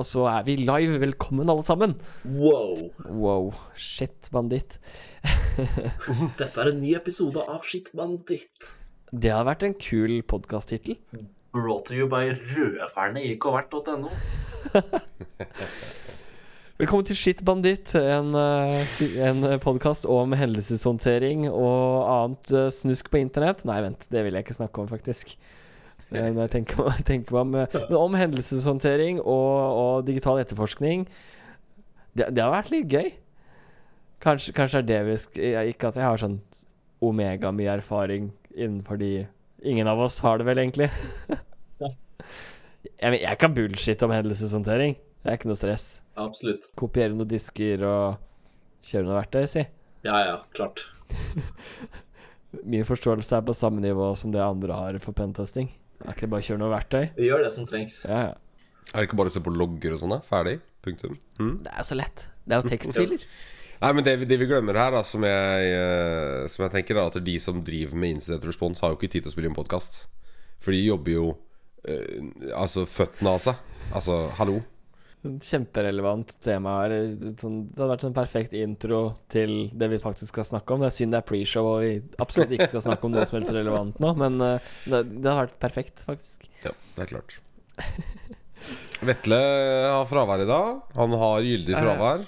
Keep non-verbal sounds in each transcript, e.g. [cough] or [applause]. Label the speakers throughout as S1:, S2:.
S1: og så er vi live. Velkommen, alle sammen.
S2: Wow.
S1: Wow. Shit, banditt. [laughs]
S2: Dette er en ny episode av Shit Banditt.
S1: Det har vært en kul podkast-tittel.
S2: Brought to you by rødferne i covert.no. [laughs]
S1: Velkommen til Shit Banditt, en, eh, en podkast om hendelseshåndtering og annet eh, snusk på internett. Nei, vent, det vil jeg ikke snakke om, faktisk. Når jeg tenker, meg- tenker meg om Men om hendelseshåndtering og, og digital etterforskning. Det, det har vært litt gøy. Kanskje, kanskje er det vi Ikke at jeg har sånn omega mye erfaring innenfor de Ingen av oss har det vel, egentlig. [laughs] jeg, jeg kan bullshit om hendelseshåndtering. Det er ikke noe stress.
S2: Absolutt.
S1: Kopiere noen disker og kjøre noe verktøy, si.
S2: Ja, ja, klart. [laughs]
S1: Min forståelse er på samme nivå som det andre har for pentesting. Det er ikke bare å kjøre noe verktøy.
S2: Vi gjør det som trengs.
S1: Ja, ja.
S3: Er det ikke bare å se på logger og sånn? da? Ferdig? Punktum. Mm.
S1: Det er så lett. Det er jo tekstfiler. [laughs]
S3: Nei, men det, vi- det vi glemmer her, da, som jeg, uh, som jeg tenker, er at de som driver med incident response, har jo ikke tid til å spille inn podkast. For de jobber jo uh, altså føttene av seg. Altså, hallo.
S1: Kjemperelevant tema her. Sånn, det hadde vært en perfekt intro til det vi faktisk skal snakke om. Det er synd det er pre-show og vi absolutt ikke skal snakke om noe som helst relevant nå, men eh, det, det hadde vært perfekt, faktisk.
S3: Ja, det er klart. Vetle har fravær i dag. Han har gyldig fravær.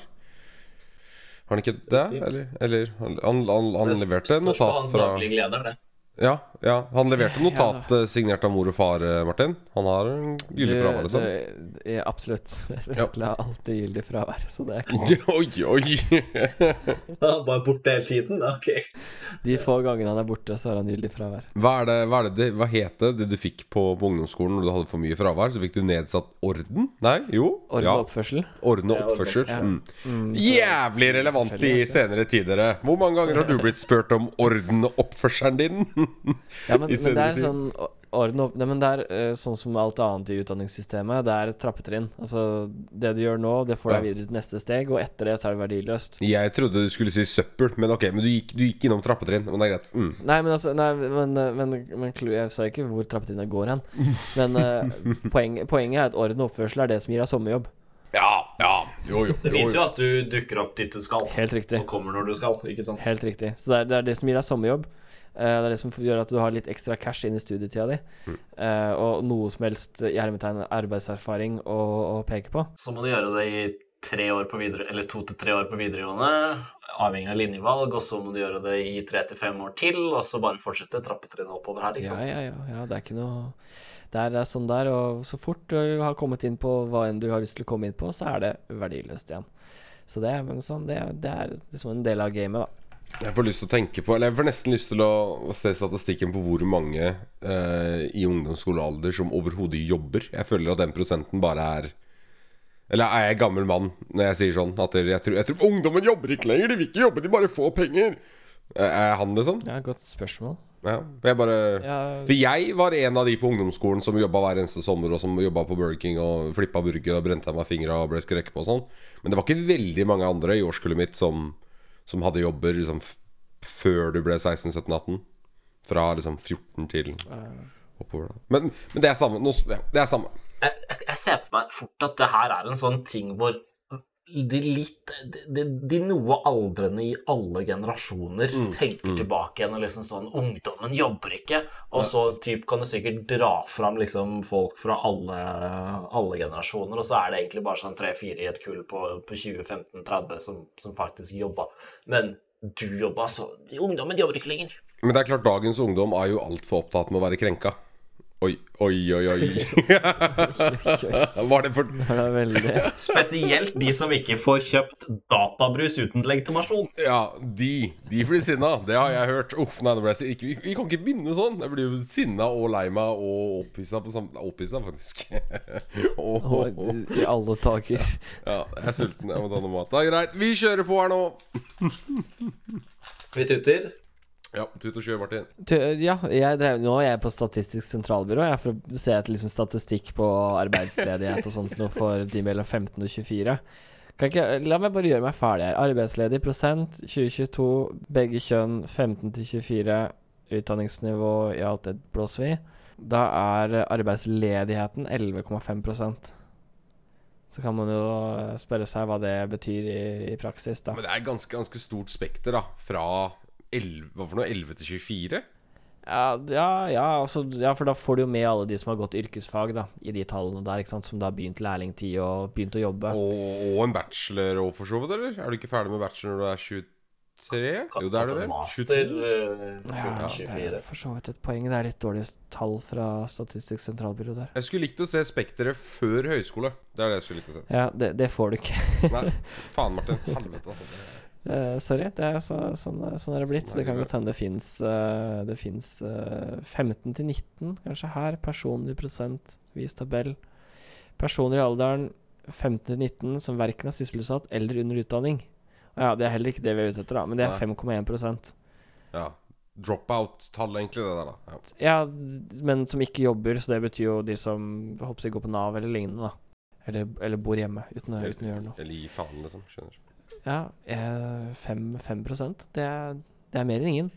S3: Har han ikke det? Eller, eller han, han, han, han leverte
S2: Spørs på
S3: notat
S2: hans
S3: fra
S2: daglige leder, det.
S3: Ja, ja, han leverte notat ja. signert av mor og far, eh, Martin. Han har en gyldig fravær, liksom.
S1: Det, er absolutt. [laughs] Jeg har alltid gyldig fravær, så det er ikke [laughs]
S3: Oi, oi! [laughs]
S2: han bare borte hele tiden? Ok.
S1: De få gangene han er borte, så har han gyldig fravær.
S3: Hva, er det, hva, er det, hva het det du fikk på, på ungdomsskolen når du hadde for mye fravær? Så fikk du nedsatt orden? Nei? Jo?
S1: Orden
S3: ja.
S1: oppførsel.
S3: Orden og
S2: Ja, orden.
S3: oppførsel. Mm.
S1: Mm,
S3: Jævlig relevant i senere tider. eh. Hvor mange ganger har du blitt spurt om orden og oppførselen din? [laughs]
S1: Ja, men,
S3: i
S1: men det
S3: senere
S1: er
S3: tid.
S1: sånn orden opp, nei, men det er eh, sånn som alt annet i utdanningssystemet. Det er et trappetrinn. Altså, det du gjør nå, det får deg
S3: Ja.
S1: videre til neste steg, og etter det så er det verdiløst.
S3: Jeg trodde du skulle si søppel, men ok, men du gikk, du gikk innom trappetrinn. Men det er greit. Mm.
S1: Nei, men altså Nei, men, eh, men, men jeg sa ikke hvor trappetrinnet går hen. [laughs] Men eh, poeng, poenget er at orden og oppførsel er det som gir deg sommerjobb.
S3: Ja, ja. Jo, jo.
S2: Det viser
S3: jo.
S2: jo at du dukker opp dit du skal,
S1: Helt riktig.
S2: og kommer når du skal. ikke sant?
S1: Helt riktig. Så det er det, er det som gir deg sommerjobb. Eh, det er det som gjør at du har litt ekstra cash inn i studietida di.
S3: Mm.
S1: Eh, og noe som helst i hermetegn arbeidserfaring å, å peke på.
S2: Så må du gjøre det i tre år på videre, eller to til tre år på videregående, avhengig av linjevalg, og så må du gjøre det i tre til fem år til, og så bare fortsette trappetrinnet oppover her,
S1: Ja,
S2: liksom.
S1: ja, ja, ja. Det er ikke noe det er, det er sånn der, og så fort du har kommet inn på hva enn du har lyst til å komme inn på, så er det verdiløst igjen. Så det, men sånn, det, det er liksom en del av gamet, da.
S3: Jeg får lyst til å tenke på Eller jeg får nesten lyst til å, å se statistikken på hvor mange eh, i ungdomsskolealder som overhodet jobber. Jeg føler at den prosenten bare er Eller er jeg gammel mann når jeg sier sånn? At jeg tror, jeg tror ungdommen jobber ikke lenger, de vil ikke jobbe, de bare får penger. Eh, Er han det sånn?
S1: Ja, Godt spørsmål.
S3: Ja. For jeg bare
S1: Ja,
S3: For jeg var en av de på ungdomsskolen som jobba hver eneste sommer, og som jobba på Burger King og flippa burger og brente av meg fingra og ble skrekket på og sånn. Men det var ikke veldig mange andre i årskullet mitt som, som hadde jobber liksom f før du ble 16-17-18. Fra liksom 14 til oppover. da Men, men det er samme. Nå, ja, det er samme.
S2: Jeg, jeg, jeg ser for meg fort at det her er en sånn ting hvor de litt De, de noe aldrende i alle generasjoner tenker tilbake igjen og liksom sånn Ungdommen jobber ikke. Og så typ, kan du sikkert dra fram liksom folk fra alle, alle generasjoner, og så er det egentlig bare sånn tre-fire i et kull på, på 20-15-30 som, som faktisk jobba. Men du jobba, så Ungdommen jobber ikke lenger.
S3: Men det er klart, dagens ungdom er jo altfor opptatt med å være krenka. Oi, oi, oi, oi. [laughs] Var det for
S1: det er veldig
S2: Spesielt de som ikke får kjøpt databrus uten legitimasjon.
S3: Ja, de. De blir sinna. Det har jeg hørt. Uff, nei, nå ble jeg ikke, vi, vi kan ikke begynne sånn. Jeg blir jo sinna og lei meg og opphissa på samme Opphissa, faktisk. [laughs] Åh, oh,
S1: oh. I alle taker.
S3: Ja, jeg er sulten. Jeg må ta noe mat. Det er greit. Vi kjører på her nå.
S2: Vi tuter.
S3: Ja, tut og kjør, Martin.
S1: Tu, ja, jeg drev, nå er jeg på Statistisk sentralbyrå. Jeg for å se etter liksom statistikk på arbeidsledighet og sånt noe for de mellom 15 og 24. Kan ikke, la meg bare gjøre meg ferdig her. Arbeidsledig prosent 2022. Begge kjønn 15 til 24. Utdanningsnivå ja, det blåser vi. Da er arbeidsledigheten 11,5% Så kan man jo spørre seg hva det betyr i, i praksis, da.
S3: Men det er ganske, ganske stort spekter, da. Fra 11, hva for noe, 11 til 24?
S1: Ja, ja, ja, altså, ja, for da får du jo med alle de som har gått yrkesfag, da, i de tallene der, ikke sant, som da har begynt lærlingtid og begynt å jobbe.
S3: Og, og en bachelor òg, for så vidt, eller? Er du ikke ferdig med bachelor når du er 23? Jo, det er du vel?
S2: Master
S3: 22?
S2: eh,
S1: Ja, det er for så vidt et poeng. Det er litt dårlige tall fra Statistisk sentralbyrå der.
S3: Jeg skulle likt å se spekteret før høyskole. Det er det jeg skulle likt å se.
S1: Ja, det, det får du ikke.
S3: Nei, [laughs] faen, Martin. Helvete, altså.
S1: Eh, sorry, det er så, sånn, sånn er det blitt.
S3: Sånn er
S1: det kan godt hende det fins Det fins 15 til 19, kanskje her. Personlig prosent, vis tabell. Personer i alderen 15 til 19 som verken er sysselsatt eller under utdanning. Ja, Det er heller ikke det vi er ute etter, da, men det er 5,1%
S3: Ja. Dropout-tall, egentlig, det der, da. Ja.
S1: Ja, men som ikke jobber, så det betyr jo de som håper jeg går på Nav eller lignende, da. Eller, eller bor hjemme uten, å- uten å gjøre noe.
S3: Eller gi faen, liksom. Skjønner.
S1: Ja, eh, 5, 5 det, er, det er mer enn ingen.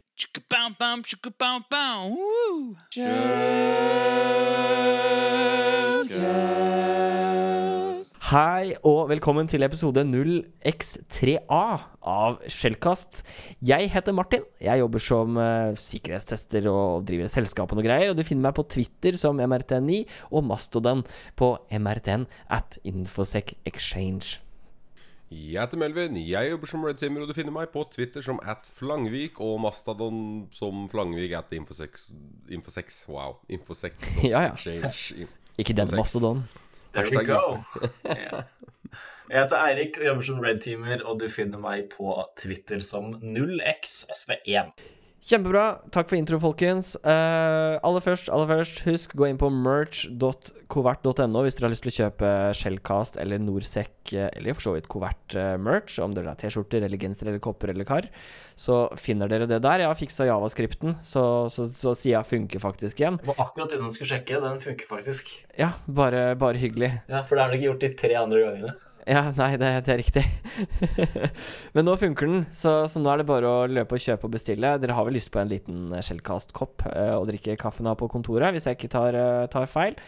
S1: Hei og velkommen til episode 0x3a av Skjellkast. Jeg heter Martin. Jeg jobber som uh, sikkerhetstester og driver et selskap og noe greier. Og du finner meg på Twitter som MRTN9 og Mastodon på MRTN at Infosec Exchange.
S3: Jeg heter Melvin. Jeg jobber som Red Timmer, og du finner meg på Twitter som at Flangvik og Mastadon som Flangvik at Infosex. Infosex, wow. Infosex. [laughs]
S1: Ja, ja.
S3: Change. [laughs]
S1: Ikke den
S3: Mastadon.
S1: Mastodon.
S2: There we go. [laughs] Ja. Jeg heter Eirik og jobber som Red Teamer, og du finner meg på Twitter som 0xsv1.
S1: Kjempebra. Takk for intro, folkens. Uh, aller først, aller først, husk gå inn på merch.covert.no hvis dere har lyst til å kjøpe Shellcast eller Norsec eh, eller for så vidt Covert-merch, om dere har T-skjorter eller genser eller kopper eller kar. Så finner dere det der. Jeg har fiksa javascripten, så, så, så sida funker faktisk igjen.
S2: Det var akkurat innom du skulle sjekke. Den funker faktisk.
S1: Ja, bare, bare hyggelig.
S2: Ja, For det har nok ikke gjort de tre andre gangene.
S1: Ja, nei, det, det er riktig. [laughs] Men nå funker den, så, så nå er det bare å løpe og kjøpe og bestille. Dere har vel lyst på en liten Shellcast-kopp uh, og drikke kaffen av på kontoret, hvis jeg ikke tar, uh, tar feil.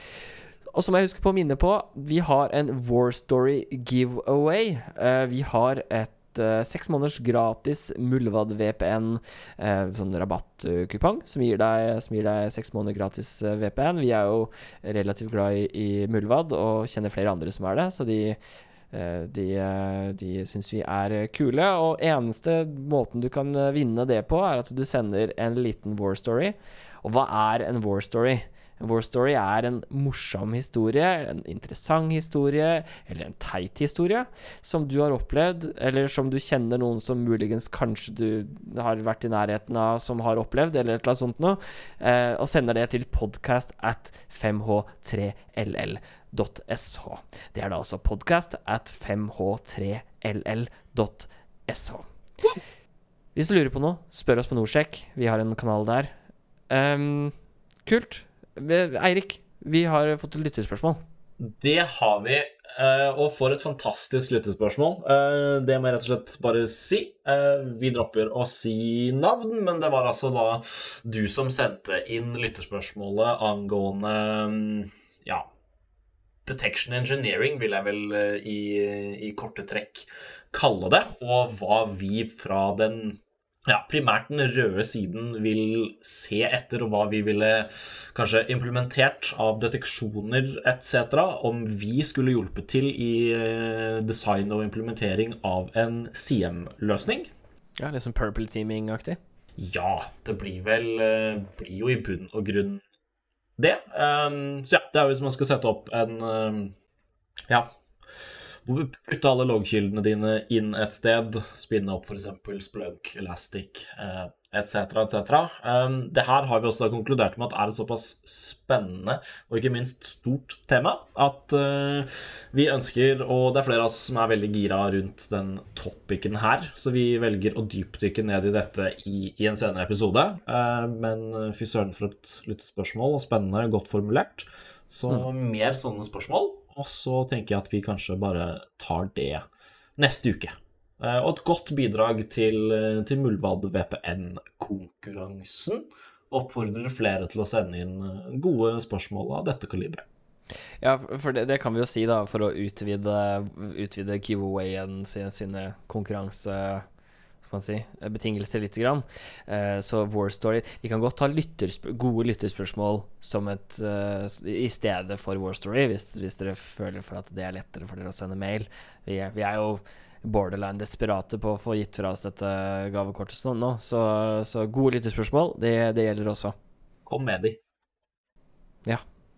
S1: Og så må jeg huske på å minne på, vi har en War Story giveaway. Uh, vi har et eh, seks måneders gratis Mullvad VPN eh, sånn rabattkupong som gir deg som seks måneder gratis eh, VPN. Vi er jo relativt glad i, i Mullvad og kjenner flere andre som er det, så de Eh, De, eh, de syns vi er eh, kule, og eneste måten du kan eh, vinne det på, er at du sender en liten war story. Og hva er en war story? En war story er en morsom historie, en interessant historie, eller en teit historie som du har opplevd, eller som du kjenner noen som muligens kanskje du har vært i nærheten av som har opplevd, eller et eller annet sånt noe, eh, og sender det til podcast at 5h3ll. .sh. Det er da altså podcast at 5h3ll.sh. Hvis du lurer på noe, spør oss på Norsec. Vi har en kanal der. Um, kult. Eirik, vi har fått et lyttespørsmål.
S2: Det har vi, eh, og får et fantastisk lyttespørsmål. Eh, Det må jeg rett og slett bare si. Eh, Vi dropper å si navn, men det var altså da du som sendte inn lyttespørsmålet angående mm, ja, detection engineering, vil jeg vel eh, i, i korte trekk kalle det, og hva vi fra den ja, primært den røde siden vil se etter, og hva vi ville kanskje implementert av deteksjoner etc. om vi skulle hjulpet til i eh, design og implementering av en CM-løsning.
S1: Ja, Litt sånn purple teaming-aktig.
S2: Ja, det blir vel eh, blir jo i bunn og grunn det. Um, så ja, det er hvis man skal sette opp en um, Ja. Putte alle loggkildene dine inn et sted, spinne opp f.eks. Splunk, Elastic eh, etc. etc. Um, det her har vi også da konkludert med at er et såpass spennende og ikke minst stort tema at uh, vi ønsker, og det er flere av oss som er veldig gira rundt den topicen her, så vi velger å dypdykke ned i dette i, i en senere episode. Uh, men fy søren for et lyttespørsmål, og spennende, godt formulert. Så mer sånne spørsmål, og så tenker jeg at vi kanskje bare tar det neste uke. Eh, Og et godt bidrag til, eh, til Muldvad-VPN-konkurransen. Oppfordrer flere til å sende inn eh, gode spørsmål av dette kaliberet.
S1: Ja, for det, det kan vi jo si, da, for å utvide, utvide giveawayen sine, sine konkurranse... Skal man si, betingelser lite grann. Uh, så War Story Vi kan godt ta lyttersp gode lytterspørsmål som et uh, i stedet for War Story, hvis, hvis dere føler for at det er lettere for dere å sende mail. Vi er, vi er jo borderline desperate på å få gitt fra oss dette gavekortet sånn nå, så, så gode lytterspørsmål, det, det gjelder også.
S2: Kom med de.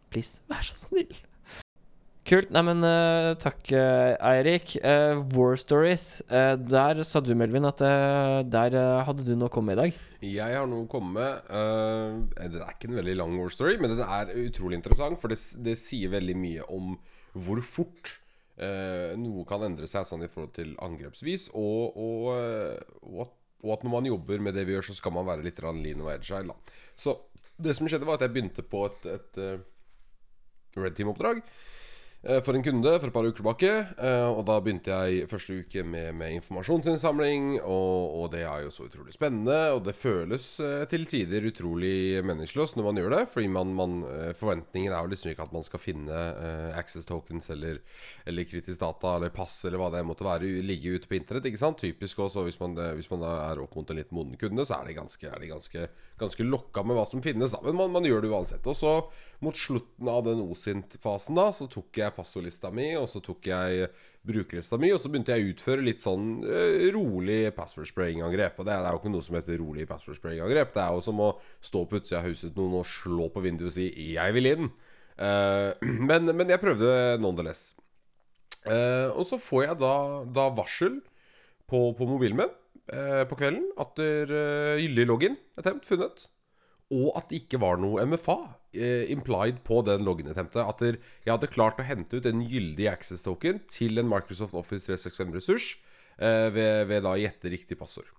S1: Please, vær så snill. Kult. Neimen, uh, takk, uh, Eirik. Uh, War Stories. eh, der sa du, Melvin, at der hadde du noe å komme med i dag.
S3: Jeg har noe å komme med. eh, det er ikke en veldig lang war story, men den er utrolig interessant. For det, det sier veldig mye om hvor fort eh, noe kan endre seg sånn i forhold til angrepsvis. Og, og, eh, og, at, og at når man jobber med det vi gjør, så skal man være litt lean og agile. Så det som skjedde, var at jeg begynte på et, et eh, Red Team-oppdrag. Eh, For en kunde for et par uker tilbake. eh, Og da begynte jeg første uke med, med informasjonsinnsamling. Og, og det er jo så utrolig spennende. Og det føles eh, til tider utrolig meningsløst når man gjør det. Fordi man, man, forventningen er jo liksom ikke at man skal finne access tokens eller, eller kritisk data eller pass eller hva det måtte være ligge ute på internett. Ikke sant? Typisk også hvis man, hvis man er opp mot en litt moden kunde, så er de ganske, er de ganske, ganske lokka med hva som finnes. Men man, man gjør det uansett. Og så mot slutten av den OSINT-fasen da, så tok jeg passordlista mi, og så tok jeg brukerlista mi, og så begynte jeg å utføre litt sånn eh, rolig password spraying-angrep. Og det er, det er jo ikke noe som heter rolig password spraying-angrep. Det er jo som å stå på utsida av huset noen og slå på vinduet og si 'jeg vil inn'. Uh, [clears throat] men, men jeg prøvde nonetheless. Uh, og så får jeg da, da varsel på, på mobilen min uh, på kvelden at uh, gyldig login er temt, funnet. Og at det ikke var noe MFA eh, implied på den login-attemptet. At der, jeg hadde klart å hente ut en gyldig access token til en Microsoft Office 365-ressurs eh, ved, ved da å gjette riktig passord.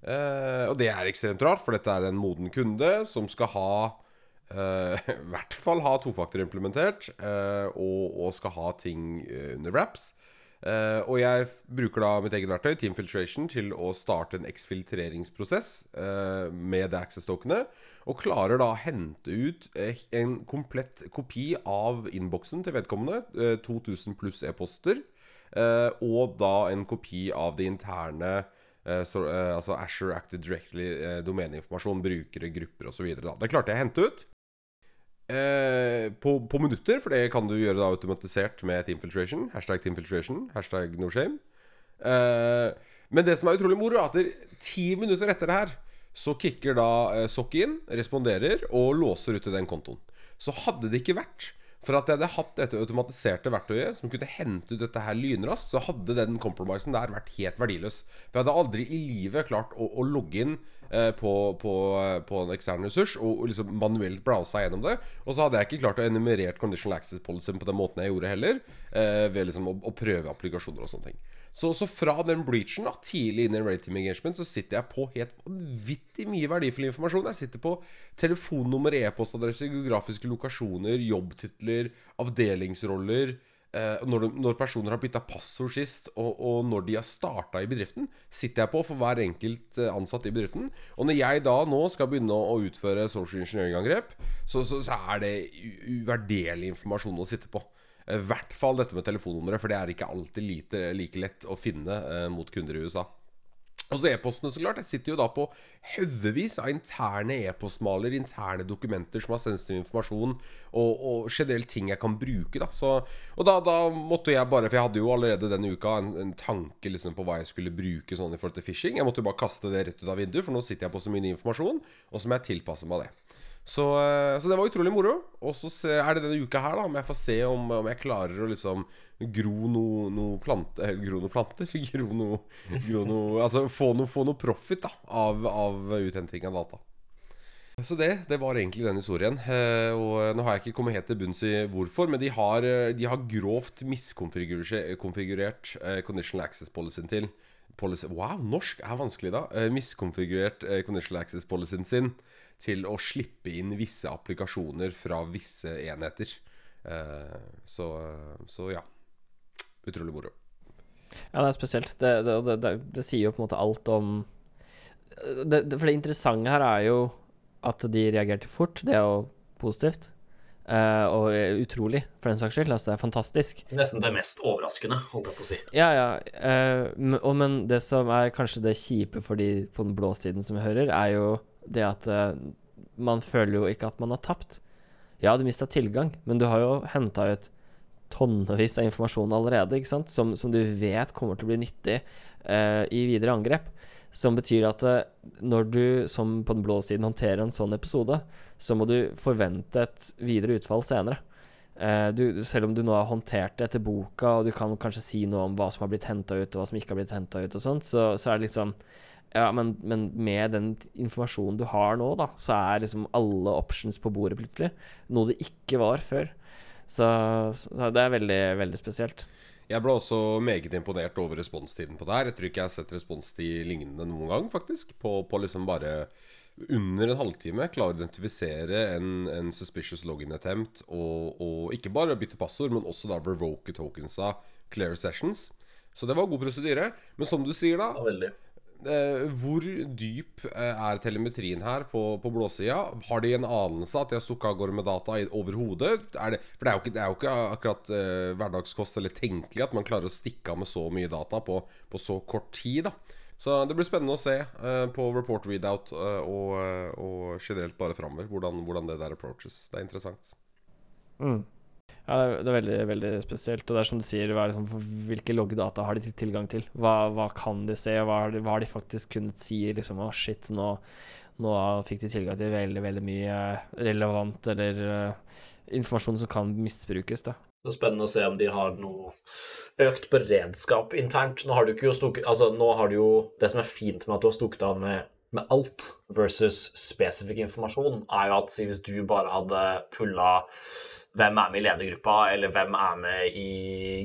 S3: Eh, og det er ekstremt rart, for dette er en moden kunde som skal ha eh, [laughs] I hvert fall ha tofaktor implementert, eh, og, og skal ha ting eh, under wraps. Eh, og jeg bruker da mitt eget verktøy, Team Filtration, til å starte en eksfiltreringsprosess uh, med det access-tokene. Og klarer da å hente ut eh, en komplett kopi av innboksen til vedkommende. Uh, 2000 pluss e-poster. Og da en kopi av det interne så, altså Asher Active Directly, domeneinformasjon, brukere, grupper osv. Det klarte jeg å hente ut. Eh, på, på minutter, for det kan du gjøre da automatisert med Teamfiltration. Hashtag Teamfiltration, hashtag no shame. Eh, men det som er utrolig moro, er at det- ti minutter etter det her, så kicker da eh, Sokk inn, responderer og låser ut til den kontoen. Så hadde det ikke vært for at jeg hadde hatt dette automatiserte verktøyet som kunne hente ut dette her lynraskt, så hadde den compromisen der vært helt verdiløs. For jeg hadde aldri i livet klart å, å logge inn eh, på, på, på en ekstern ressurs og, liksom manuelt browse gjennom det. Og så hadde jeg ikke klart å enumerert conditional access policy på den måten jeg gjorde heller, eh, ved liksom å, å prøve applikasjoner og sånne ting. Så, så fra den breachen, da, tidlig inn i Red Engagement, så sitter jeg på helt vanvittig mye verdifull informasjon. Jeg sitter på telefonnummer, e-postadresse, geografiske lokasjoner, jobbtitler, avdelingsroller. Eh, når, de, når personer har bytta passord sist, og, og når de har starta i bedriften, sitter jeg på for hver enkelt eh, ansatt i bedriften. Og når jeg da nå skal begynne å, utføre social engineering-angrep, så, så, så er det uvurderlig informasjon å sitte på. I hvert fall dette med telefonnummeret, for det er ikke alltid lite, like lett å finne eh, mot kunder i USA. Og så e-postene, så klart. Jeg sitter jo da på haugevis av interne e-postmaler, interne dokumenter som har sensitiv informasjon, og, og generelt ting jeg kan bruke. da så, Og da, da måtte jeg bare For jeg hadde jo allerede denne uka en, en tanke liksom på hva jeg skulle bruke sånn i forhold til phishing. Jeg måtte jo bare kaste det rett ut av vinduet, for nå sitter jeg på så mye informasjon, og så må jeg tilpasse meg det. Så, eh, så det var utrolig moro. Og så er det denne uka her, da, om jeg får se om, om jeg klarer å liksom gro noe no plante, eh, Gro noe planter? [laughs] Gro noe, gro noe Altså få noe, få noe profit da av, av uthenting av data. Så det, det var egentlig den historien. Eh, og nå har jeg ikke kommet helt til bunns i hvorfor, men de har, de har grovt miskonfigurert conditional access policyen til policy, Wow, norsk er vanskelig, da. Miskonfigurert conditional access policyen sin til å slippe inn visse applikasjoner fra visse enheter. Eh, så, så ja. Utrolig moro.
S1: Ja, det er spesielt. Det, det, det, det, det sier jo på en måte alt om det, det, For det interessante her er jo at de reagerte fort. Det er jo positivt. Uh, og eh, utrolig, for den saks skyld. Altså, det er fantastisk.
S2: Nesten det mest overraskende, holdt jeg på å si.
S1: Ja, ja. Uh, men- og, men det som er kanskje det kjipe for de på den blå siden som hører, er jo det at uh, man føler jo ikke at man har tapt. Ja, du mista tilgang, men du har jo henta ut tonnevis av informasjon allerede, ikke sant? Som, som du vet kommer til å bli nyttig uh, i videre angrep. Som betyr at eh, når du som på den blå siden håndterer en sånn episode, så må du forvente et videre utfall senere. Eh, du, selv om du nå har håndtert det etter boka, og du kan kanskje si noe om hva som har blitt henta ut, og hva som ikke har blitt henta ut, og sånt, så, så er det liksom Ja, men, men med den informasjonen du har nå, da, så er liksom alle options på bordet plutselig. Noe det ikke var før. Så, så det er veldig, veldig spesielt.
S3: Jeg ble også meget imponert over responstiden på det her. Jeg tror ikke jeg har sett responstid lignende noen gang, faktisk. På, på liksom bare under en halvtime klare å identifisere en, en suspicious login attempt, og, og ikke bare bytte passord, men også da revoke tokens av clear sessions. Så det var god prosedyre. Men som du sier, da
S2: Ja,
S3: hvor dyp eh, er telemetrien her på, på blåsida? Har de en anelse at de har stukket av gårde med data overhodet? Er for det er, jo ikke, er jo ikke akkurat eh, hverdagskost eller tenkelig at man klarer å stikke av med så mye data på, på så kort tid. da Så det blir spennende å se eh, på report readout eh, og, eh, og generelt bare framover hvordan, hvordan det der approaches. Det er interessant.
S1: Mm. Ja, det er, veldig, veldig spesielt. Og det er som du sier, er liksom, hvilke loggdata har de tilgang til? Hva, hva kan de se, hva hva har de faktisk kunnet si? Liksom, oh, shit, nå, nå fikk de tilgang til veldig, veldig mye relevant eller uh, informasjon som kan misbrukes, da.
S2: Det er spennende å se om de har noe økt beredskap internt. Nå har du jo stukket Altså, har du jo Det som er fint med at du har stukket av med, med alt versus spesifikk informasjon, er jo at hvis du bare hadde pulla hvem er med i ledergruppa, eller hvem er med i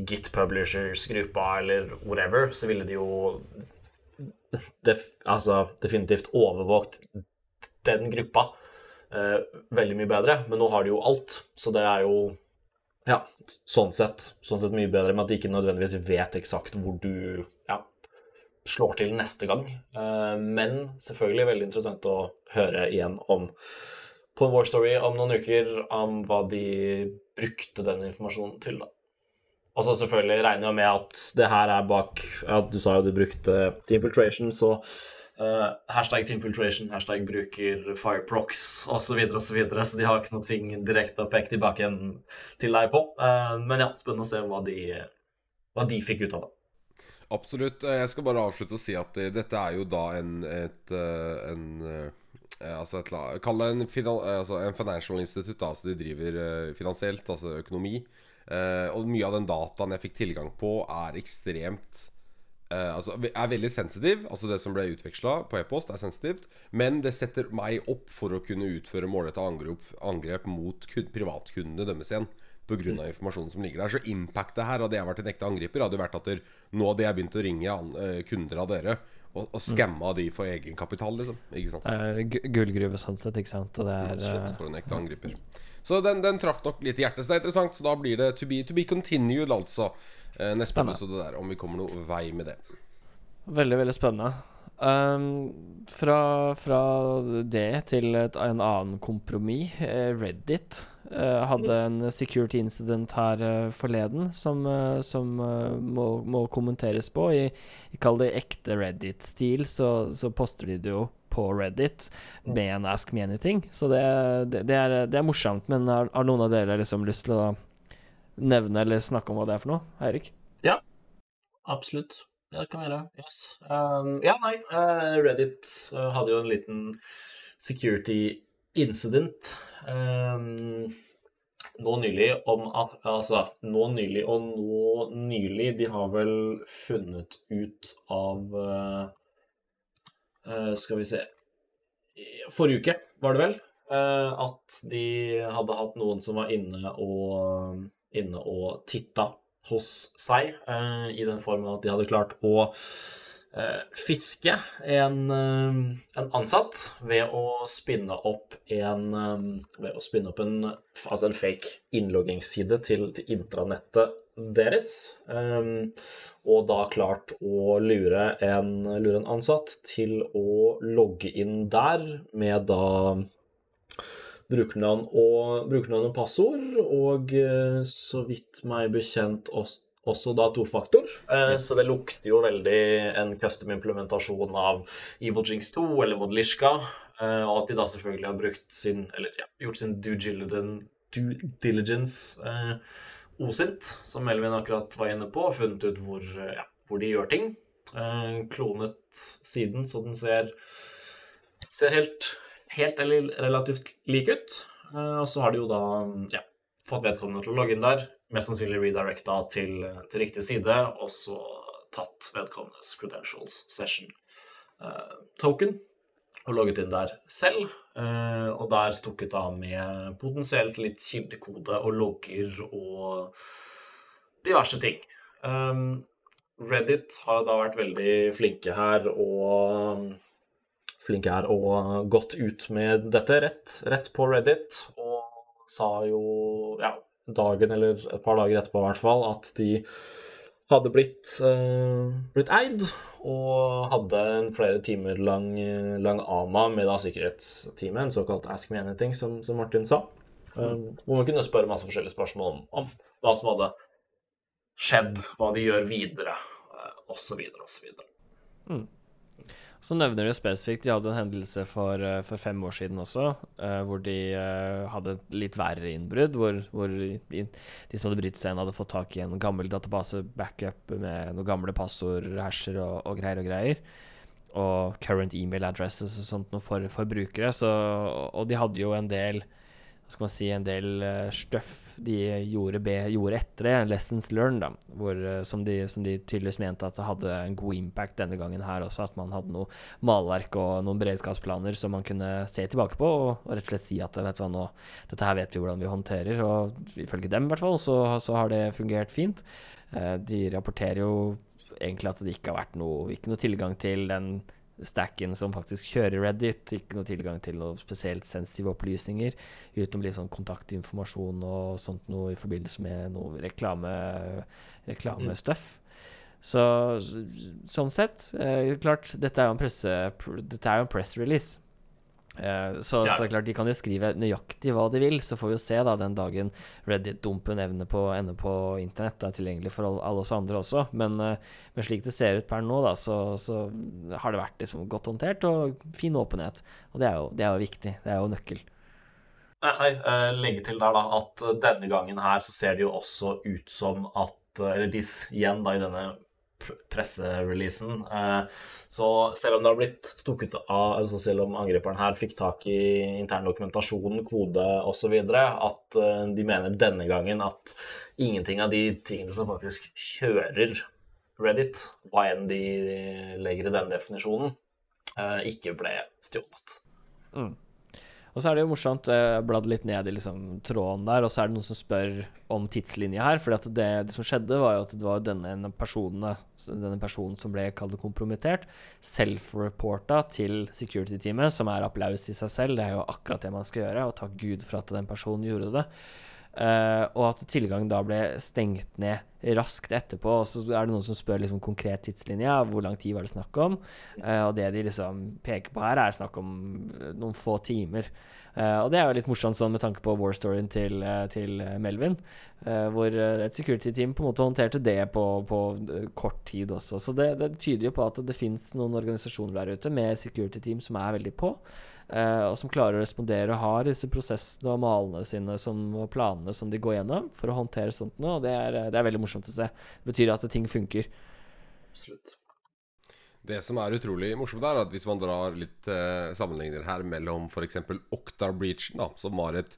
S2: Git Publishers-gruppa, eller whatever, så ville de jo def, altså, definitivt overvåkt den gruppa eh, veldig mye bedre. Men nå har de jo alt, så det er jo ja, sånn sett, sånn sett mye bedre med at de ikke nødvendigvis vet eksakt hvor du ja, slår til neste gang. Eh, men selvfølgelig veldig interessant å høre igjen om på War Story om noen uker om hva de brukte den informasjonen til. da. Og så selvfølgelig regner jeg med at det her er bak ja, Du sa jo du brukte Teamfiltration, så uh, hashtag Teamfiltration, hashtag bruker Fireprox osv., så, videre, og så, videre, så de har ikke noe ting direkte å peke tilbake til deg på. Uh, men ja, spennende å se hva de, hva de fikk ut av det.
S3: Absolutt. Jeg skal bare avslutte og si at eh, dette er jo da en, et, en Altså et, Kall det en, finan, eh, altså en financial institute. Da, altså de driver eh, finansielt, altså økonomi. Eh, og mye av den dataen jeg fikk tilgang på, er ekstremt eh, Altså er veldig sensitiv. Altså det som ble utveksla på e-post, er sensitivt. Men det setter meg opp for å kunne utføre målretta angrep, angrep mot kun, privatkundene deres igjen. Pga.
S2: Mm.
S3: informasjonen som ligger der. Så impactet her, hadde jeg vært en ekte angriper, hadde jo vært at der, nå hadde jeg begynt å ringe an, eh, kunder av dere og, og skamma de for egenkapital, liksom. Ikke sant?
S1: Er gullgruve sånn sett, ikke sant. Og det er eh,
S3: for en ekte angriper. Så den, den traff nok litt i hjertet, så det er interessant. Så da blir det to be, to be continued, altså. Eh, neste
S1: Stemmer.
S3: episode der, om vi kommer noe vei med det.
S1: Veldig, veldig spennende. Um, fra, fra det til et, en annen kompromiss. eh, Reddit hadde en security incident her eh, forleden som, eh, som eh, må, må kommenteres på. I, i kall det ekte Reddit-stil, så, så poster de det jo på Reddit med en Ask me anything. Så det, det, det, er, det er morsomt. Men har, har noen av dere liksom lyst til å nevne eller snakke om hva det er for noe? Eirik?
S2: Absolutt. Ja, det kan være. Yes. Um, ja, nei. eh, Reddit eh, hadde jo en liten security incident nå nylig om at Altså, nå nylig og nå nylig De har vel funnet ut av eh, Skal vi se Forrige uke, var det vel, eh, at de hadde hatt noen som var inne og, inne og titta hos seg, eh, i den formen at de hadde klart å fiske en, eh, en ansatt ved å spinne opp en eh, spinne opp en, altså en fake innloggingsside til, til intranettet deres. eh, og da klart å lure en, lure en ansatt til å logge inn der med da brukernavn og, og passord, og eh, så vidt meg bekjent også, også da tofaktor. Yes. Så det lukter jo veldig en custom implementasjon av Evil Jinx 2 eller Modlishka, eh, og at de da selvfølgelig har brukt sin, eller ja, gjort sin due diligence, due diligence eh, osint, som Melvin akkurat var inne på, og funnet ut hvor, eh, ja, hvor de gjør ting. Eh, klonet siden, så den ser, ser helt, helt eller relativt lik ut. Eh, og så har de jo da ja, fått vedkommende til å logge inn der, mest sannsynlig redirecta til, til riktig side, og så tatt vedkommendes credentials session uh, token og logget inn der selv. Uh, og der stukket av med potensielt litt kildekode og logger og diverse ting. Um, Reddit har da vært veldig flinke her og flinke her og gått ut med dette rett, rett på Reddit, og sa jo ja, dagen eller et par dager etterpå i hvert fall at de hadde blitt, eh, blitt eid og hadde en flere timer lang, lang AMA med da sikkerhetsteamet, en såkalt Ask Me Anything, som, som Martin sa. Eh, hvor man kunne spørre masse forskjellige spørsmål om, om hva som hadde skjedd, hva de gjør videre, eh, osv., osv.
S1: Så nevner de spesifikt De hadde en hendelse for, eh, for fem år siden også, eh, hvor de eh, hadde et litt verre innbrudd. Hvor, hvor de som hadde brytt seg inn, hadde fått tak i en gammel database-backup med noen gamle passord, hasher og, og greier og greier. Og current email addresses og sånt for, for brukere. Så, og de hadde jo en del skal man si, en del uh, støff de gjorde, be, gjorde etter det, lessons learned, da, hvor, uh, som, de, som de tydeligvis mente at det hadde en god impact denne gangen her også, at man hadde noe malverk og noen beredskapsplaner som man kunne se tilbake på, og, og rett og slett si at vet du hva, nå, dette her vet vi hvordan vi håndterer, og ifølge dem i hvert fall, så, så har det fungert fint. Uh, de rapporterer jo egentlig at det ikke har vært noe, ikke noe tilgang til den stacken som faktisk kjører Reddit. Ikke noe tilgang til noe spesielt sensitive opplysninger, utenom litt sånn kontaktinformasjon og sånt noe i forbindelse med noe reklame reklamestuff. Så sånn sett eh, Klart, dette er jo en presse Dette er jo en press. Eh, så,
S2: Ja.
S1: så klart de kan jo skrive nøyaktig hva de vil, så får vi jo se da den dagen Reddit-dumpen evner på, ender på internett og er tilgjengelig for alle, alle oss andre også. Men, eh, men slik det ser ut per nå, da, så, så har det vært liksom godt håndtert og fin åpenhet. Og det er jo, det er jo viktig. Det er jo nøkkel.
S2: Eh, legge til der da at denne gangen her så ser det jo også ut som at Eller de igjen da i denne pressereleasen eh, Så selv om det har blitt stukket av altså Selv om angriperen her fikk tak i intern dokumentasjon, kode osv., at eh, de mener denne gangen at ingenting av de tingene som faktisk kjører Reddit, hva enn de legger i den definisjonen, eh, ikke ble stjålet.
S1: Og så er det jo morsomt, jeg bladde litt ned i liksom tråden der, og så er det noen som spør om tidslinja her. For det, det som skjedde, var jo at det var denne personen, denne personen som ble kalt kompromittert, self-reporta til security-teamet, som er applaus i seg selv. Det er jo akkurat det man skal gjøre, og takk Gud for at den personen gjorde det. Eh, og at tilgang da ble stengt ned raskt etterpå. Og så er det noen som spør liksom konkret tidslinje. Hvor lang tid var det snakk om? Uh, og det de liksom peker på her, er snakk om eh, noen få timer. Eh, og det er jo litt morsomt sånn med tanke på war-storyen til, eh, til eh, Melvin. hvor et security-team på en måte håndterte det på, på kort tid også. Så det, det tyder jo på at det fins noen organisasjoner der ute med security-team som er veldig på. Uh, og som klarer å respondere og har disse prosessene og malene sine som, og planene som de går gjennom for å håndtere sånt noe. Og det er, det er veldig morsomt å se. Det betyr at ting funker.
S2: Absolutt.
S3: Det som er utrolig morsomt, er at hvis man drar litt eh, sammenligner her mellom f.eks. Okta Breachen, da, som var et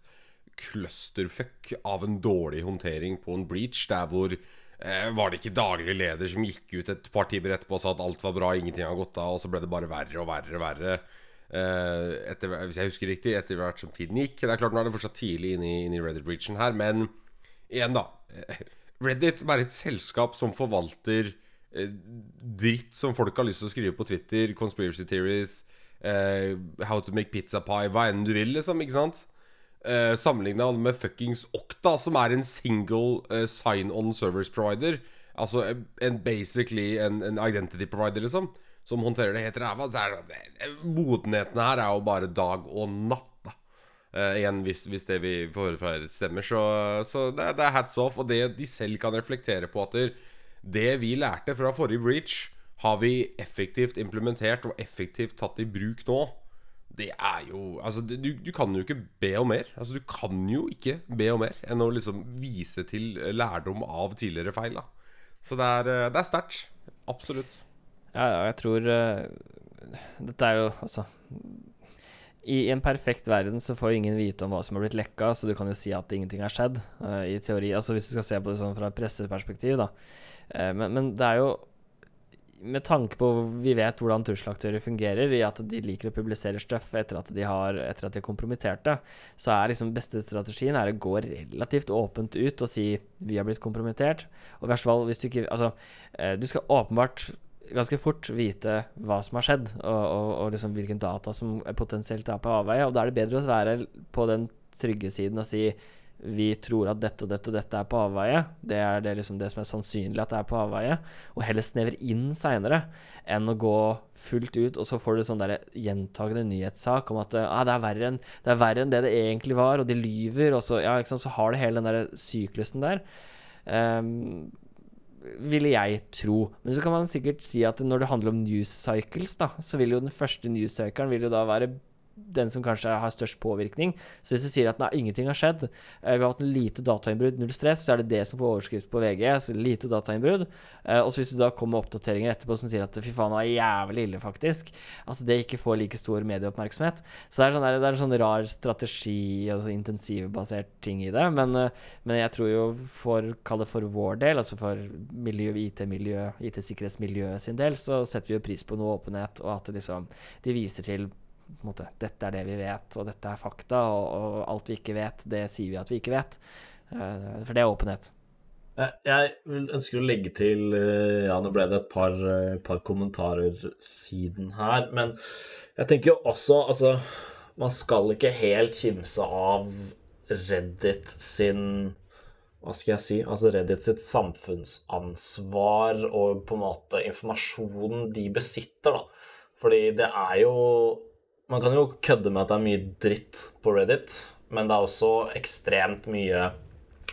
S3: clusterfuck av en dårlig håndtering på en breach, der hvor eh, var det ikke daglig leder som gikk ut et par timer etterpå og sa at alt var bra, ingenting har gått av, og så ble det bare verre og verre og verre. Eh, etter, hvis jeg husker riktig, etter hvert som tiden gikk. Det er klart Nå er det fortsatt tidlig inne i, i Reddit-breachen her, men igjen, da. eh, Reddit er et selskap som forvalter dritt som folk har lyst til å skrive på Twitter. Conspiracy theories, eh, how to make pizza pie, hva enn du vil, liksom. Ikke sant? Eh, Sammenligna med fuckings Okta, som er en single eh, sign-on service provider. Altså en, en basically en, en identity provider, liksom. Som håndterer det helt ræva. Så det- det- Modenheten her er jo bare dag og natt, da. Eh, igjen, hvis, hvis det vi får høre fra dere, stemmer, så, så det, det er hats off. Og det de selv kan reflektere på at det, det vi lærte fra forrige breach, har vi effektivt implementert og effektivt tatt i bruk nå. Det er jo Altså, du, du kan jo ikke be om mer. Altså, du kan jo ikke be om mer enn å liksom vise til lærdom av tidligere feil, da. Så det er, eh, det er sterkt. Absolutt.
S1: Ja, ja, jeg tror uh, Dette er jo altså I en perfekt verden så får ingen vite om hva som har blitt lekka, så du kan jo si at ingenting har skjedd, uh, i teori. Altså hvis du skal se på det sånn fra et presseperspektiv, da. Uh, men, men det er jo med tanke på Vi vet hvordan trusselaktører fungerer, i at de liker å publisere stuff etter at de har Etter at de har kompromittert det, så er liksom beste strategien er å gå relativt åpent ut og si 'vi har blitt kompromittert'. Og i hvert fall hvis du ikke Altså, uh, du skal åpenbart ganske fort vite hva som har skjedd, og, og, og liksom hvilken data som potensielt er på avveie. Og da er det bedre å være på den trygge siden og si vi tror at dette og dette og dette er på avveie. Det er det, liksom det som er sannsynlig at det er på avveie. Og heller snevre inn seinere enn å gå fullt ut, og så får du sånn der gjentagende nyhetssak om at ah, det, er enn, det er verre enn det det egentlig var, og de lyver, og så, ja, så har du hele den der syklusen der. Um, ville jeg tro. Men så kan man sikkert si at når det handler om news cycles, da, så vil jo den første news cyclen vil jo da være den som kanskje har størst påvirkning. Så hvis du sier at nei, ingenting har skjedd, eh, vi har hatt en lite datainnbrudd, null stress, så er det det som får overskrift på VG. Så lite datainnbrudd. Eh, og så hvis du da kommer med oppdateringer etterpå som sier at fy faen, det var jævlig ille, faktisk, at det ikke får like stor medieoppmerksomhet. Så det er, sånn der, det er en sånn rar strategi, altså intensivbasert ting i det. Men, eh, men jeg tror jo for, kall det for vår del, altså for miljø, IT-miljø, IT-sikkerhetsmiljøet sin del, så setter vi jo pris på noe åpenhet, og at liksom, de viser til måte, dette er det vi vet, og dette er fakta, og, og alt vi ikke vet, det sier vi at vi ikke vet. Eh, for det er åpenhet.
S2: Jeg ønsker å legge til Ja, nå ble det et par, eh, par kommentarer siden her, men jeg tenker jo også Altså, man skal ikke helt kimse av Reddit sin Hva skal jeg si? Altså Reddit sitt samfunnsansvar og på en måte informasjonen de besitter, da. Fordi det er jo Man kan jo kødde med at det er mye dritt på Reddit, men det er også ekstremt mye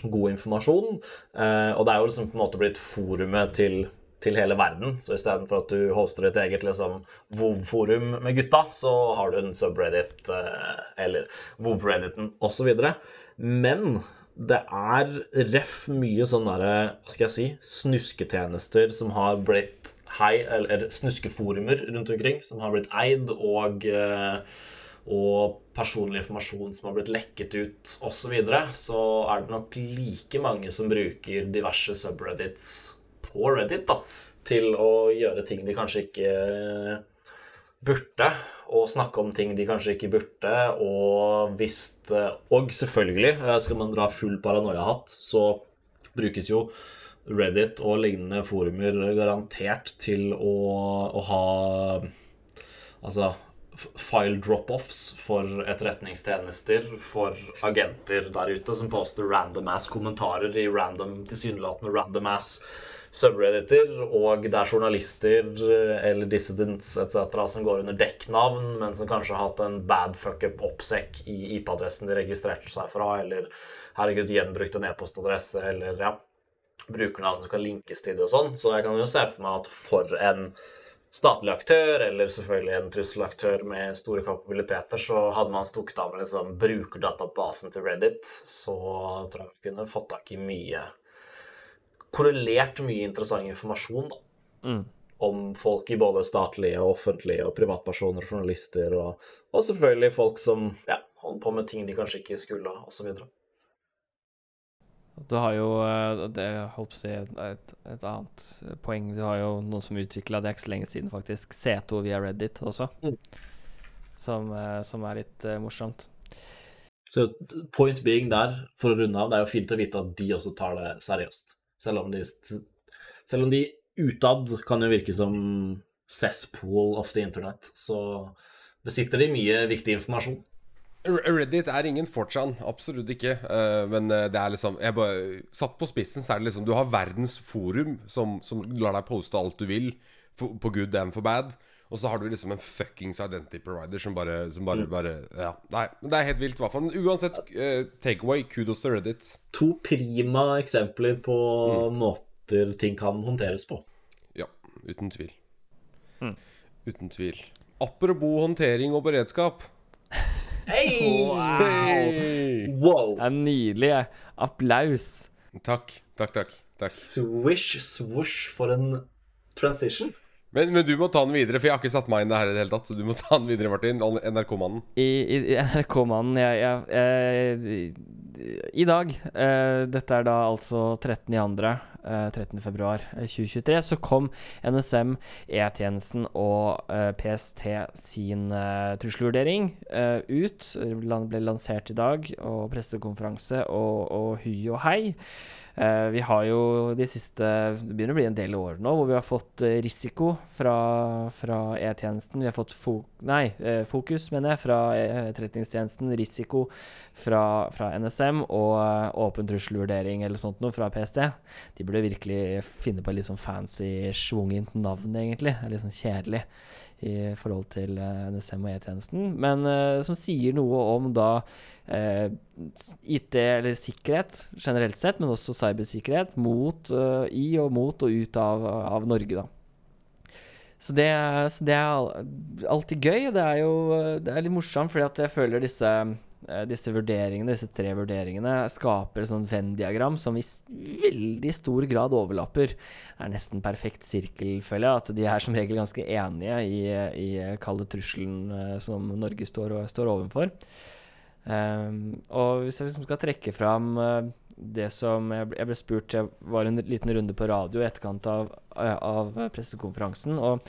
S2: god informasjon. Eh, og det er jo liksom på en måte blitt forumet til, til hele verden. Så istedenfor at du hoster ditt eget liksom WoW-forum med gutta, så har du en subreddit eh, eller WoW-redditen osv. Men det er ref mye sånn derre, skal jeg si, snusketjenester som har blitt hei, eller snuskeforumer rundt omkring, som har blitt eid, og eh, og personlig informasjon som har blitt lekket ut osv., så, videre, så er det nok like mange som bruker diverse subreddits på Reddit da, til å gjøre ting de kanskje ikke burde, og snakke om ting de kanskje ikke burde, og hvis Og selvfølgelig, eh, skal man dra full paranoia-hatt, så brukes jo Reddit og lignende forumer garantert til å, å ha Altså file drop-offs for etterretningstjenester, for agenter der ute som poster random ass kommentarer i random, tilsynelatende random ass Subredditor og det er journalister eh, eller dissidents etc. som går under dekknavn, men som kanskje har hatt en bad fuck-up-oppsekk i IP-adressen de registrerte seg fra, eller herregud, gjenbrukt en e-postadresse, eller ja, brukernavn som kan linkes til det og sånn. Så jeg kan jo se for meg at for en statlig aktør, eller selvfølgelig en trusselaktør med store kapabiliteter, så hadde man stukket av med liksom brukerdatabasen til Reddit, så tror jeg vi kunne fått tak i mye Korrelert mye interessant informasjon da,
S1: Mm.
S2: om folk i både statlige, og offentlige og privatpersoner og journalister, og, og selvfølgelig folk som ja, holder på med ting de kanskje ikke skulle, osv.
S1: Du har jo eh, Det holdt på å et, et annet poeng. Du har jo noen som utvikla det er ikke så lenge siden, faktisk. C2 via Reddit også.
S2: Mm.
S1: Som, eh, som er litt uh, morsomt.
S2: Så point being der, for å runde av, det er jo fint å vite at de også tar det seriøst. Selv om de, selv om de utad kan jo virke som cesspool of the internet, så besitter de mye viktig informasjon.
S3: Reddit er ingen fortran, absolutt ikke. Eh, men eh, det er liksom jeg bare, Satt på spissen så er det liksom Du har verdens forum som, som lar deg poste alt du vil for, på good and for bad. Og så har du liksom en fuckings identity provider som bare, som bare, bare Ja, nei, men det er helt vilt, hvert fall. Uansett, uh, takeaway, kudos til Reddit.
S2: To prima eksempler på
S3: Mm.
S2: måter ting kan håndteres på.
S3: Ja, uten tvil. Uten tvil. Apropos håndtering og beredskap. Hey!
S2: Wow!
S1: Det er nydelig. Applaus.
S3: Takk, takk, takk. takk.
S2: Swish, swoosh for en transition.
S3: Men, men du må ta den videre, for jeg har ikke satt meg inn det her i det hele tatt. Så du må ta den videre, Martin. NRK-mannen.
S1: I, i, NRK-mannen jeg, jeg, jeg, I dag, eh, dette er da altså 13. eh, 13. februar eh, 2023, så kom NSM, E-tjenesten og eh, PST sin eh, trusselvurdering eh, ut. Den ble lansert i dag, og pressekonferanse og, og hui og hei. Eh, vi har jo de siste Det begynner å bli en del år nå hvor vi har fått risiko fra, fra E-tjenesten. Vi har fått fo nei, fokus, mener jeg, fra Etterretningstjenesten. Risiko fra, fra NSM og åpen trusselvurdering eller sånt noe fra PST. De burde virkelig finne på et litt sånn fancy, schwungent navn, egentlig. Det er litt sånn kjedelig i forhold til eh, NSM og E-tjenesten. Men uh, som sier noe om da uh, IT, eller sikkerhet generelt sett, men også cybersikkerhet mot, uh, i og mot og ut av, av Norge, da. Så det, så det er alltid gøy. Det er jo eh, det er litt morsomt, fordi at jeg føler disse, eh, disse vurderingene, disse tre vurderingene, skaper et sånt Venn-diagram som i veldig stor grad overlapper. Det er nesten perfekt sirkel, føler jeg. At de er som regel ganske enige i, i kalde trusselen eh, som Norge står, står overfor. Um, og hvis jeg liksom skal trekke fram eh, det som jeg ble, spurt Jeg var en liten runde på radio i etterkant av, eh, av pressekonferansen. Og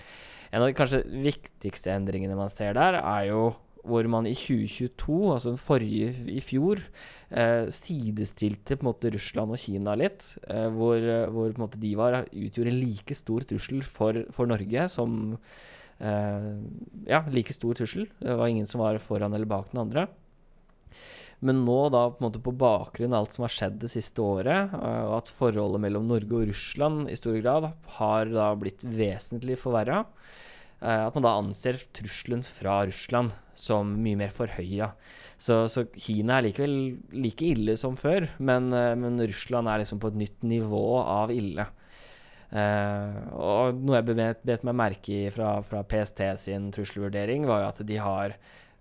S1: en av de kanskje viktigste endringene man ser der, er jo hvor man i 2022, altså den forrige i fjor, eh, sidestilte på en måte Russland og Kina litt. Eh, hvor, eh, hvor på en måte de var, utgjorde en like stor trussel for, for Norge som eh, Ja, like stor trussel. Det var ingen som var foran eller bak den andre. Men nå, da på en måte på bakgrunn av alt som har skjedd det siste året, eh, og at forholdet mellom Norge og Russland i stor grad har da blitt vesentlig forverra, at man da anser trusselen fra Russland som mye mer forhøya. Så, så Kina er likevel like ille som før, men, eh, men Russland er liksom på et nytt nivå av ille. Uh, og noe jeg bet, bet meg merke i fra, fra PST sin trusselvurdering, var jo at de har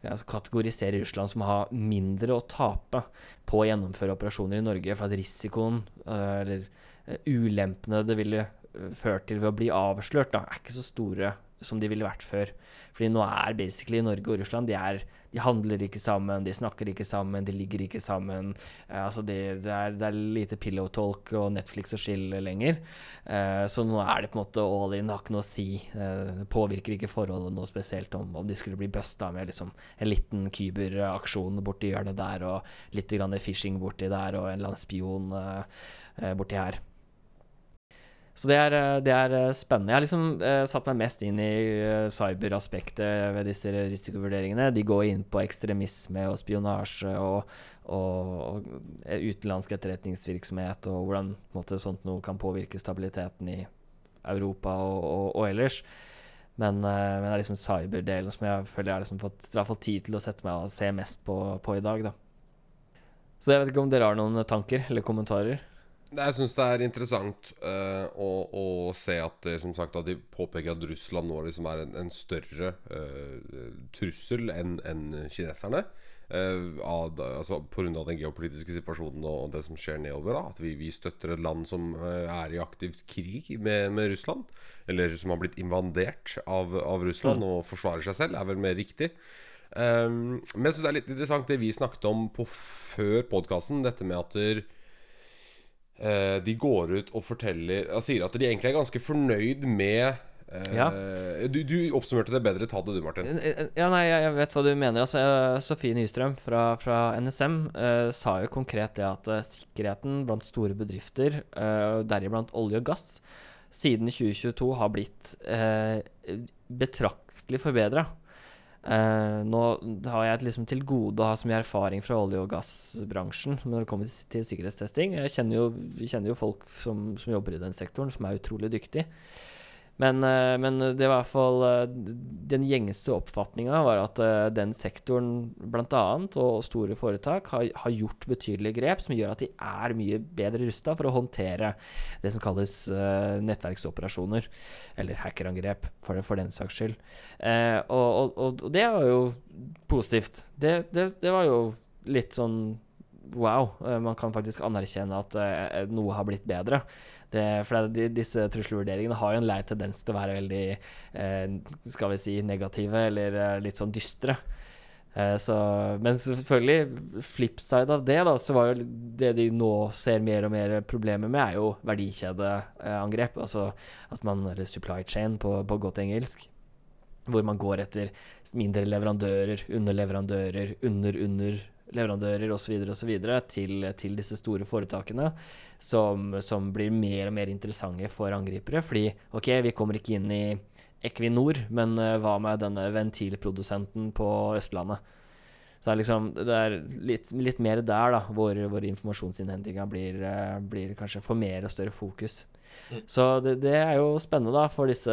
S1: altså kategoriserer Russland som har mindre å tape på å gjennomføre operasjoner i Norge, for at risikoen uh, eller eh, ulempene det ville eh, ført til ved å bli avslørt, da, er ikke så store som de ville vært før. Fordi nå er basically Norge og Russland De, er, de handler ikke sammen, de snakker ikke sammen, de ligger ikke sammen. Uh, altså det, det, er, det er lite pillow talk og Netflix og chill lenger. Uh, så nå er det på en måte all in, har ikke noe å si. Uh, det påvirker ikke forholdet noe spesielt om, om de skulle bli busta med liksom en liten kyberaksjon borti hjørnet der, og litt phishing borti der, og en eller annen spion borti her. Så det er, eh, det er eh, spennende. Jeg har liksom uh, satt meg mest inn i uh, cyberaspektet ved disse risikovurderingene. De går inn på ekstremisme og spionasje og, og, og utenlandsk etterretningsvirksomhet, og hvordan måte, sånt noe kan påvirke stabiliteten i Europa og, og ellers. Men, uh, men det er liksom cyberdelen som jeg føler jeg har liksom fått i hvert fall tid til å sette meg og se mest på, på i dag, da. Så jeg vet ikke om dere har noen tanker eller kommentarer?
S3: Jeg syns det er interessant uh, å, å se at, det, som sagt, at de påpeker at Russland nå liksom er en, en større uh, trussel enn en kineserne. Uh, av, altså Pga. den geopolitiske situasjonen og det som skjer nedover. Da, at vi, vi støtter et land som uh, er i aktiv krig med, med Russland. Eller som har blitt invadert av, av Russland og forsvarer seg selv, er vel mer riktig. Um, men jeg synes det er litt interessant det vi snakket om på før podkasten. Dette med at eh, de går ut og forteller sier at de egentlig er ganske fornøyd med eh,
S1: Ja.
S3: du, du oppsummerte det bedre. Ta det du, Martin.
S1: Ja, nei, jeg vet hva du mener. Altså, eh, Sofie Nystrøm fra, fra NSM uh, sa jo konkret det at eh, sikkerheten blant store bedrifter, uh, deriblant olje og gass, siden 2022 har blitt eh, betraktelig forbedra. Eh, nå har jeg liksom til gode å ha så mye erfaring fra olje- og gassbransjen når det kommer til sikkerhetstesting. Jeg kjenner jo, vi kjenner jo folk som, som jobber i den sektoren, som er utrolig dyktige. Men, eh, men det var i hvert fall eh, Den gjengse oppfatninga var at eh, den sektoren bl.a. og store foretak har, har gjort betydelige grep som gjør at de er mye bedre rusta for å håndtere det som kalles nettverksoperasjoner. Eller hackerangrep, for, for den saks skyld. Og, og, og, det var jo positivt. Det, det, det var jo litt sånn wow. Man kan faktisk anerkjenne at noe har blitt bedre. Det, for det, disse trusselvurderingene har jo en lei tendens til å være veldig eh, skal vi si negative eller eh, litt sånn dystre. Eh, så, men selvfølgelig, flipside av det, da, så var jo det de nå ser mer og mer problemer med, er jo verdikjedeangrep. Altså at man Eller supply chain på, på godt engelsk. Hvor man går etter mindre leverandører, underleverandører, under-under leverandører osv. Til, til disse store foretakene, som, som blir mer og mer interessante for angripere. Fordi OK, vi kommer ikke inn i Equinor, men eh, hva med denne ventilprodusenten på Østlandet? Så det er liksom Det er litt, litt mer der, da, hvor, hvor informasjonsinnhentinga blir, eh, blir kanskje får mer og større fokus.
S2: Mm.
S1: Så det, det er jo spennende, da, for disse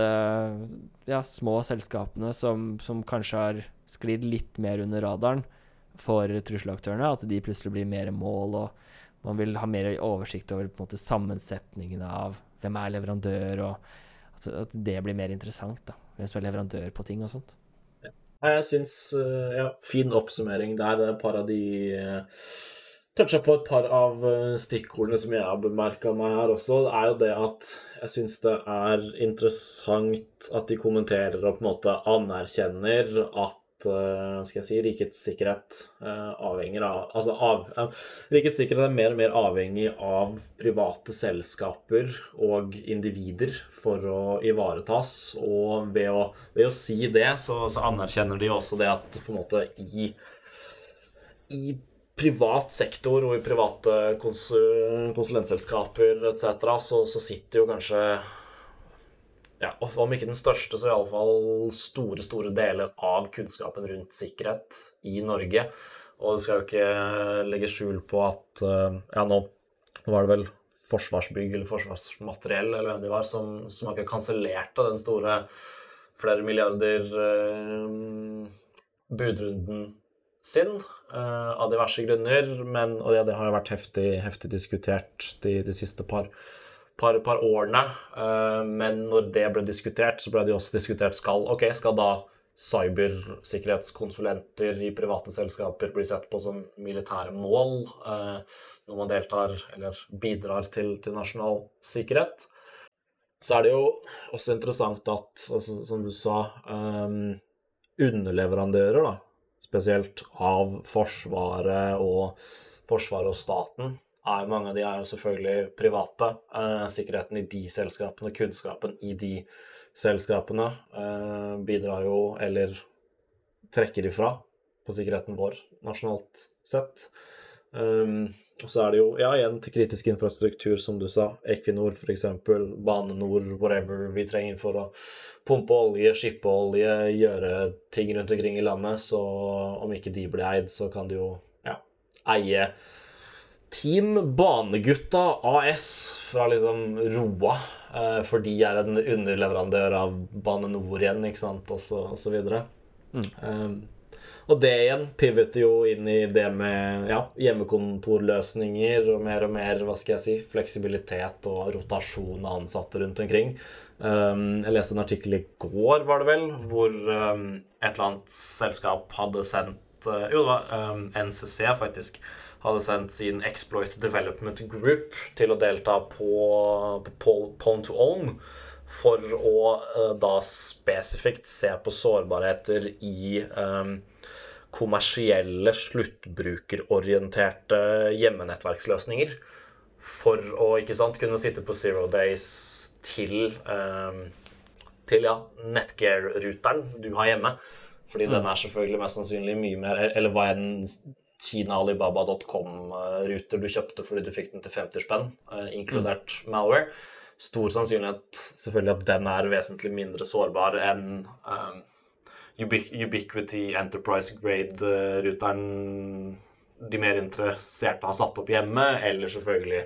S1: ja, små selskapene som, som kanskje har sklidd litt mer under radaren for trusselaktørene. At de plutselig blir mer mål, og man vil ha mer oversikt over på en måte, sammensetningen av hvem er leverandør, og altså, at det blir mer interessant. da, Hvem som er leverandør på ting og sånt.
S2: Ja. Jeg syns eh, Ja, fin oppsummering der. Det er et par av de uh, Toucha på et par av eh, stikkordene som jeg har bemerka meg her også. Er jo det at jeg syns det er interessant at de kommenterer og på en måte anerkjenner at eh, skal jeg si, rikets sikkerhet eh, avhenger av Altså av, rikets sikkerhet er mer og mer avhengig av private selskaper og individer for å ivaretas. Og ved å, ved å si det, så, så anerkjenner de også det at på en måte i i privat sektor og i private konsul konsulentselskaper etc., så, så sitter jo kanskje ja, og Om ikke den største, så iallfall store, store deler av kunnskapen rundt sikkerhet i Norge. Og det skal jo ikke legge skjul på at eh, Ja, nå var det vel Forsvarsbygg eller Forsvarsmateriell eller hvem de var, som, som akkurat kansellerte den store flere milliarder eh, budrunden sin eh, av diverse grunner. Men, og det, det har jo vært heftig, heftig diskutert de, de siste par, par, par årene. Eh, men når det ble diskutert, så ble det også diskutert skal, ok, skal da cybersikkerhetskonsulenter i private selskaper bli sett på som militære mål eh, når man deltar eller bidrar til, til nasjonal sikkerhet. Så er det jo også interessant at, altså, som du sa, um, underleverandører, da, spesielt av Forsvaret og Forsvaret og staten, er mange av de er jo selvfølgelig private. Eh, sikkerheten i de selskapene, kunnskapen i de selskapene eh, bidrar jo, eller trekker ifra, på sikkerheten vår nasjonalt sett. Um, og så er det jo ja, igjen til kritisk infrastruktur, som du sa. Equinor f.eks., Bane Nor, whatever vi trenger for å pumpe olje, skippe olje, gjøre ting rundt omkring i landet. Så om ikke de blir eid, så kan de jo ja, eie Team Banegutta AS fra liksom Roa. Eh, for de er en underleverandør av Bane Nor igjen, ikke sant, og så, og så videre. Um, og det igjen pivoter jo inn i det med ja, hjemmekontorløsninger og mer og mer hva skal jeg si, fleksibilitet og rotasjon av ansatte rundt omkring. Um, jeg leste en artikkel i går, var det vel, hvor um, et eller annet selskap hadde sendt uh, Jo, det var NCC, faktisk. Hadde sendt sin Exploit Development Group til å delta på, på Pwn to Own for å uh, da spesifikt se på sårbarheter i um, kommersielle, sluttbrukerorienterte hjemmenettverksløsninger. For å ikke sant, kunne sitte på Zero Days til, um, til ja, Netgear-ruteren du har hjemme. Fordi den er selvfølgelig mest sannsynlig mye mer Eller hva er den Tina Alibaba.com-ruter du kjøpte fordi du fikk den til 50 spenn, inkludert inkludert malware. Stor sannsynlighet selvfølgelig at den er vesentlig mindre sårbar enn um, Ubiquity Enterprise Grade-ruteren de mer interesserte har satt opp hjemme, eller selvfølgelig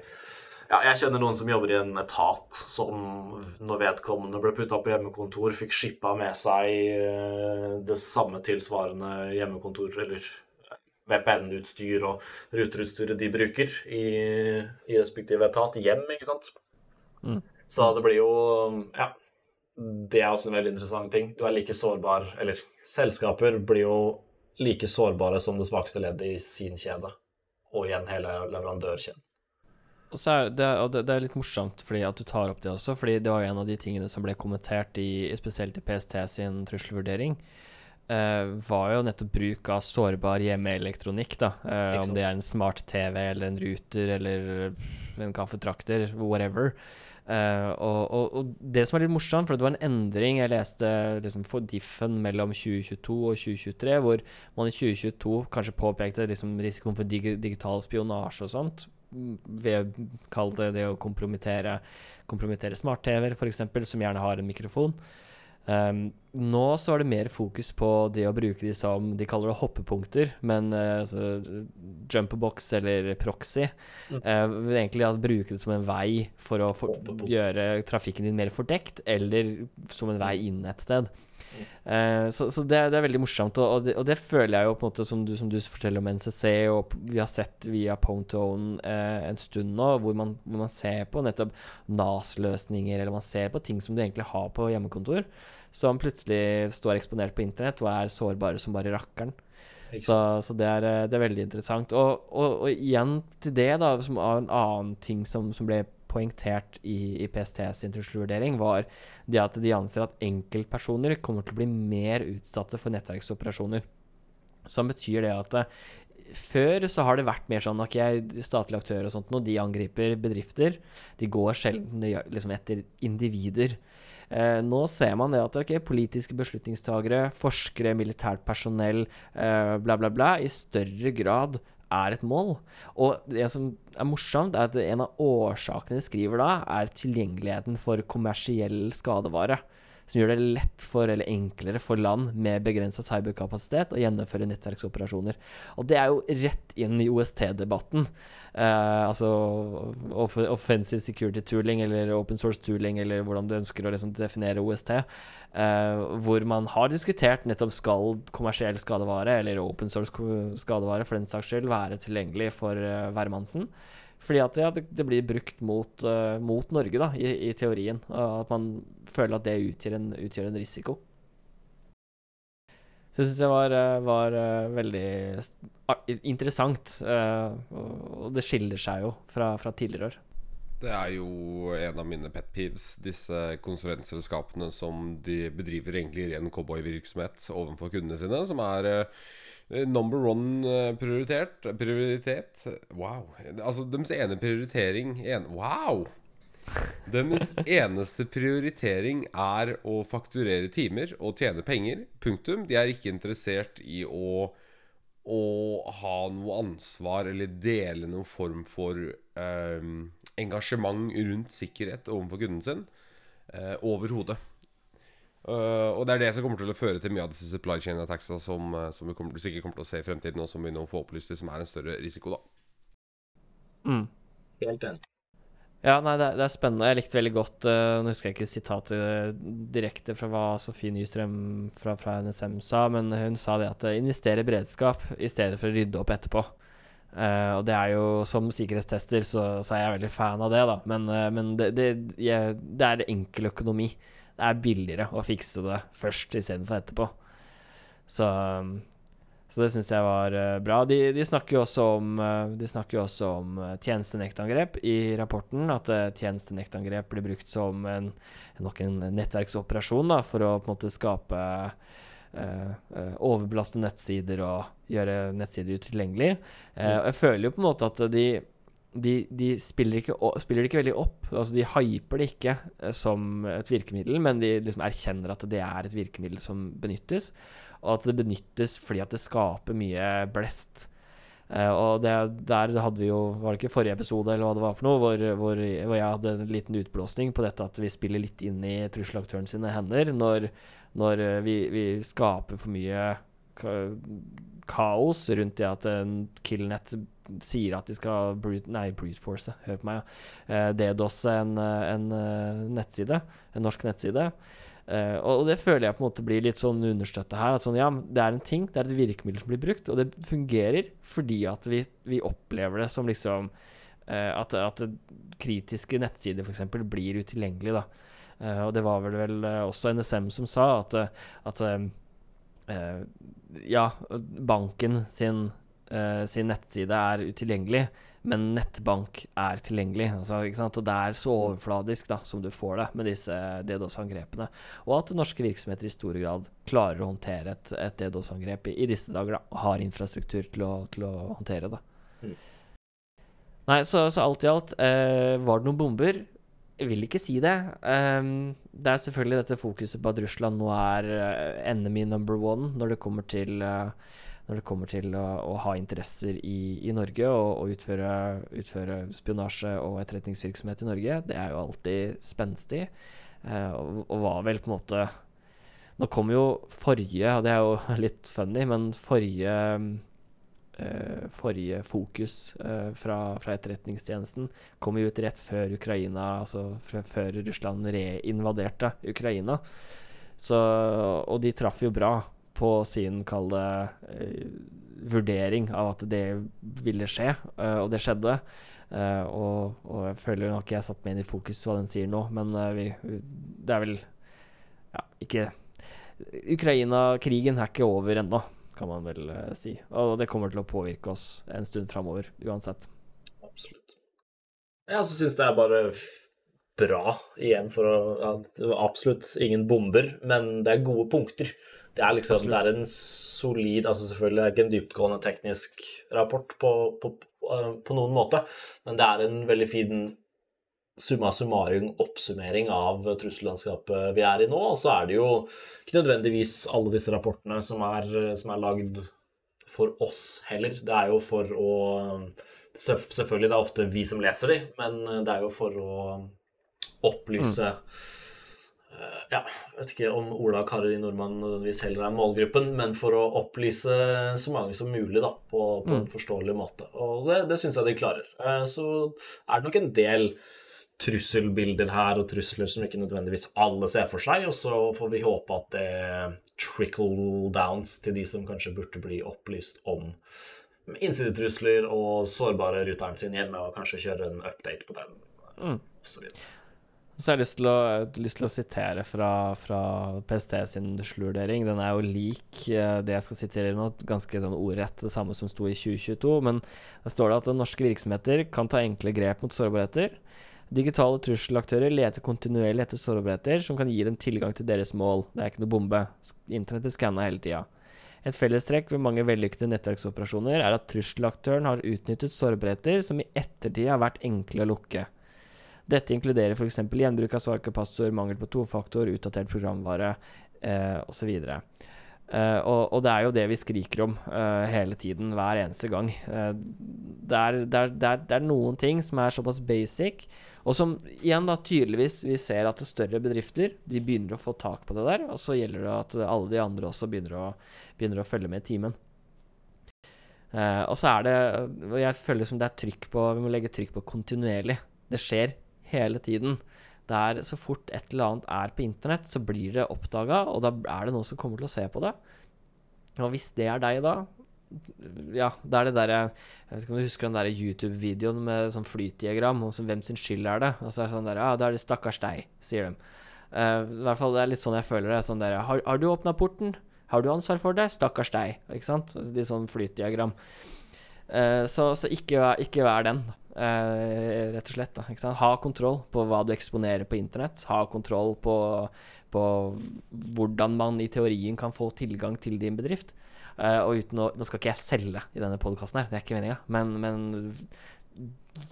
S2: Ja, jeg kjenner noen som jobber i en etat som når vedkommende ble putta på hjemmekontor, fikk shippa med seg eh, det samme tilsvarende hjemmekontor, eller VPN-utstyr og ruterutstyret de bruker i, i respektive etat, hjem, ikke sant.
S1: Mm.
S2: Så det blir jo Ja. Det er også en veldig interessant ting. Du er like sårbar, eller selskaper blir jo like sårbare som det svakeste leddet i sin kjede, og igjen hele leverandørkjeden.
S1: Og så er det, og det, det er litt morsomt fordi at du tar opp det også, fordi det var en av de tingene som ble kommentert i spesielt i PST sin trusselvurdering. Eh, var jo nettopp bruk av sårbar hjemmeelektronikk, da.
S2: uh,
S1: om det er en smart-TV eller en ruter eller en kaffetrakter, whatever. Uh, og, og, og det som var litt morsomt, for det var en endring jeg leste liksom, for Diffen mellom 2022 og 2023, hvor man i 2022 kanskje påpekte liksom, risikoen for dig digital spionasje og sånt, mm, ved kall det det å kompromittere, kompromittere smart-TV-er, f.eks., som gjerne har en mikrofon. Um, nå så er det mer fokus på det å bruke de som de kaller det hoppepunkter, men uh, altså, jumperbox eller proxy.
S2: Mm.
S1: Uh, egentlig altså, bruke det som en vei for å for, gjøre trafikken din mer fordekt, eller som en vei inn et sted. Uh, så så det, det er veldig morsomt, og, og, det, og det føler jeg jo på en måte som du, som du forteller om NCC, og vi har sett via Pone to eh, en stund nå, hvor man, hvor man ser på nettopp NAS-løsninger, eller man ser på ting som du egentlig har på hjemmekontor, som plutselig står eksponert på internett og er sårbare som bare rakkeren. Så, så det, er, eh, det er veldig interessant. Og, og, igjen til det, da, som en annen ting som, som ble poengtert i, i PST sin trusselvurdering, var det at de anser at enkeltpersoner kommer til å bli mer utsatte for nettverksoperasjoner. Som betyr det at eh, før så har det vært mer sånn Ok, statlige aktører og sånt nå, de angriper bedrifter. De går sjelden liksom etter individer. Eh, nå ser man det at ok, politiske beslutningstagere, forskere, militært personell, eh, bla, bla, bla, i større grad er et mål. Og det som er morsomt, er at en av årsakene de skriver da, er tilgjengeligheten for kommersiell skadevare. Som gjør det lett for, eller enklere for land med begrensa cyberkapasitet å gjennomføre nettverksoperasjoner. Og det er jo rett inn i OST-debatten. Uh, altså off offensive security tooling, eller open source tooling, eller hvordan du ønsker å liksom definere OST. uh, hvor man har diskutert nettopp skal kommersiell skadevare, eller open source skadevare for den saks skyld, være tilgjengelig for uh, hvermannsen. Fordi at ja, det, det blir brukt mot, uh, mot Norge, da, i, i teorien. og at man føler at det utgjør en, utgjør en risiko. Så jeg syns det var, eh, var eh, veldig interessant. og, det skiller seg jo fra, fra tidligere år.
S3: Det er jo en av mine pet peeves, disse konsulentselskapene som de bedriver egentlig ren cowboyvirksomhet overfor kundene sine, som er number one eh, prioritert prioritet. Wow. Altså deres ene prioritering en, Wow! Deres [laughs] eneste prioritering er å fakturere timer og tjene penger. Punktum. De er ikke interessert i å å ha noe ansvar eller dele noen form for eh, engasjement rundt sikkerhet overfor kunden sin. Uh, Overhodet. Eh, og det er det som kommer til å føre til mye av disse supply chain attacks som, eh, som vi kommer, sikkert kommer til å se i fremtiden, og som vi nå får opplyst til, som er en større risiko, da.
S1: Mm.
S2: Helt enig.
S1: Ja, nei, det, er- det er spennende. Jeg likte veldig godt uh, Nå husker jeg ikke sitatet direkte fra hva Sofie Nystrøm fra, fra NSM sa, men hun sa det at uh, investere i beredskap i stedet for å rydde opp etterpå. Uh, og det er jo Som sikkerhetstester så, så er jeg veldig fan av det, da. Men, uh, men det, det, jeg, det er enkel økonomi. Det er billigere å fikse det først istedenfor etterpå. Så, um, så det syns jeg var eh, bra. De, de snakker jo også om, eh, de snakker også om eh, tjenestenektangrep i rapporten. At uh, tjenestenektangrep blir brukt som en, nok en nettverksoperasjon da, for å på en måte skape eh, overbelaste nettsider og gjøre nettsider utilgjengelig. Uh, mm. jeg føler jo på en måte at de de, de spiller, ikke, spiller det ikke veldig opp. Altså De hyper det ikke eh, som et virkemiddel, men de liksom erkjenner at det er et virkemiddel som benyttes. Og at det benyttes fordi at det skaper mye blest. Uh, og det, der hadde vi jo Var det ikke forrige episode eller hva det var for noe, hvor, hvor, hvor jeg hadde en liten utblåsning på dette at vi spiller litt inn i trusselaktøren sine hender når, når eh, vi, vi skaper for mye kaos rundt det at en Killnet sier at de skal brute, nei, brute force, hør på meg, ja. Uh, DDoS en, en uh, nettside, en norsk nettside. Uh, og det føler jeg på en måte blir litt sånn understøtta her. At sånn, ja, det er en ting, det er et virkemiddel som blir brukt, og det fungerer fordi at vi, vi opplever det som liksom uh, at, at, kritiske nettsider f.eks. blir utilgjengelige, da. Uh, og det var vel, vel også NSM som sa at, at ja, banken sin, sin nettside er utilgjengelig men nettbank er tilgjengelig. Altså, og det er så overfladisk da, som du får det med disse DDoS-angrepene. Og at norske virksomheter i stor grad klarer å håndtere et, et DDoS-angrep i, i, disse dager. da, Og har infrastruktur til å, til å håndtere det. Mm. Nei, så, så, alt i alt, eh, var det noen bomber? Jeg vil ikke si det. Um, det er selvfølgelig dette fokuset på at Russland nå er uh, enemy number one når det kommer til uh, det kommer til å, å ha interesser i, i Norge og, og utføre, utføre, spionasje og etterretningsvirksomhet i Norge, det er jo alltid spenstig. uh, og, og, var vel på en måte Nå kom jo forrige, og det er jo [laughs] litt funny, men forrige eh, forrige fokus eh, fra, fra, etterretningstjenesten kom jo ut rett før Ukraina, altså før Russland reinvaderte Ukraina. Så, og de traff jo bra på sin, kall det, uh, vurdering av at det ville skje, og det skjedde. Og, og, jeg føler nok jeg har satt meg inn i fokus hva den sier nå, men vi, det er vel ja, ikke Ukraina-krigen er ikke over ennå, kan man vel si. Og det kommer til å påvirke oss en stund framover, uansett.
S2: Absolutt. Jeg også syns det er bare bra, igjen, for å ja, Absolutt ingen bomber, men det er gode punkter. Det er liksom det er en solid altså Selvfølgelig er det ikke en dyptgående teknisk rapport på, på, eh, på, noen måte, men det er en veldig fin summa summarum oppsummering av trussellandskapet vi er i nå. Og så er det jo ikke nødvendigvis alle disse rapportene som er, som er lagd for oss heller. Det er jo for å Selvfølgelig, det er ofte vi som leser de, men det er jo for å opplyse mm ja, jeg vet ikke om Ola og Kari Nordmann nødvendigvis heller er målgruppen, men for å opplyse så mange som mulig da, på, på mm. en forståelig måte. Og det, det syns jeg de klarer. Eh, så er det nok en del trusselbilder her og trusler som ikke nødvendigvis alle ser for seg, og så får vi håpe at det trickle downs til de som kanskje burde bli opplyst om innsidetrusler og sårbare ruteren sin hjemme, og kanskje kjøre en update på den. Mm. Og så
S1: jeg har lyst til å, lyst til å sitere fra, fra, PST sin slurdering. Den er jo lik uh, det jeg skal sitere nå, ganske sånn ordrett det samme som sto i 2022. Men der står det at norske virksomheter kan ta enkle grep mot sårbarheter. Digitale trusselaktører leter kontinuerlig etter sårbarheter som kan gi dem tilgang til deres mål. Det er ikke noe bombe. Internettet skanner hele tida. Et fellestrekk ved mange vellykkede nettverksoperasjoner er at trusselaktøren har utnyttet sårbarheter som i ettertid har vært enkle å lukke. Dette inkluderer f.eks. gjenbruk av svake passord, mangel på tofaktor, utdatert programvare eh, osv. Uh, og, og, det er jo det vi skriker om uh, hele tiden, hver eneste gang. Uh, det, er, det, er, det, er, det, er, noen ting som er såpass basic, og som igjen da tydeligvis vi ser at større bedrifter de begynner å få tak på det der. Og så gjelder det at alle de andre også begynner å, begynner å følge med i timen. Og så er det Jeg føler som det er trykk på Vi må legge trykk på kontinuerlig. Det skjer hele tiden. Der så fort et eller annet er på internett, så blir det oppdaga, og da er det noen som kommer til å se på det. Og hvis det er deg, da Ja, det er det derre Jeg vet ikke om du husker den der YouTube-videoen med sånn flytdiagram, om hvem sin skyld er det? Og så er det sånn der Ja, det er det stakkars deg, sier de. Uh, I hvert fall det er litt sånn jeg føler det. Sånn der, har, har du åpna porten? Har du ansvar for det? Stakkars deg. Ikke sant? Litt sånn flytdiagram. Uh, så, så ikke, ikke vær den. Uh, rett og slett. Da, ha kontroll på hva du eksponerer på internett. Ha kontroll på, på, hvordan man i teorien kan få tilgang til din bedrift. Uh, og uten å Nå skal ikke jeg selge i denne podkasten det er ikke meninga, men, men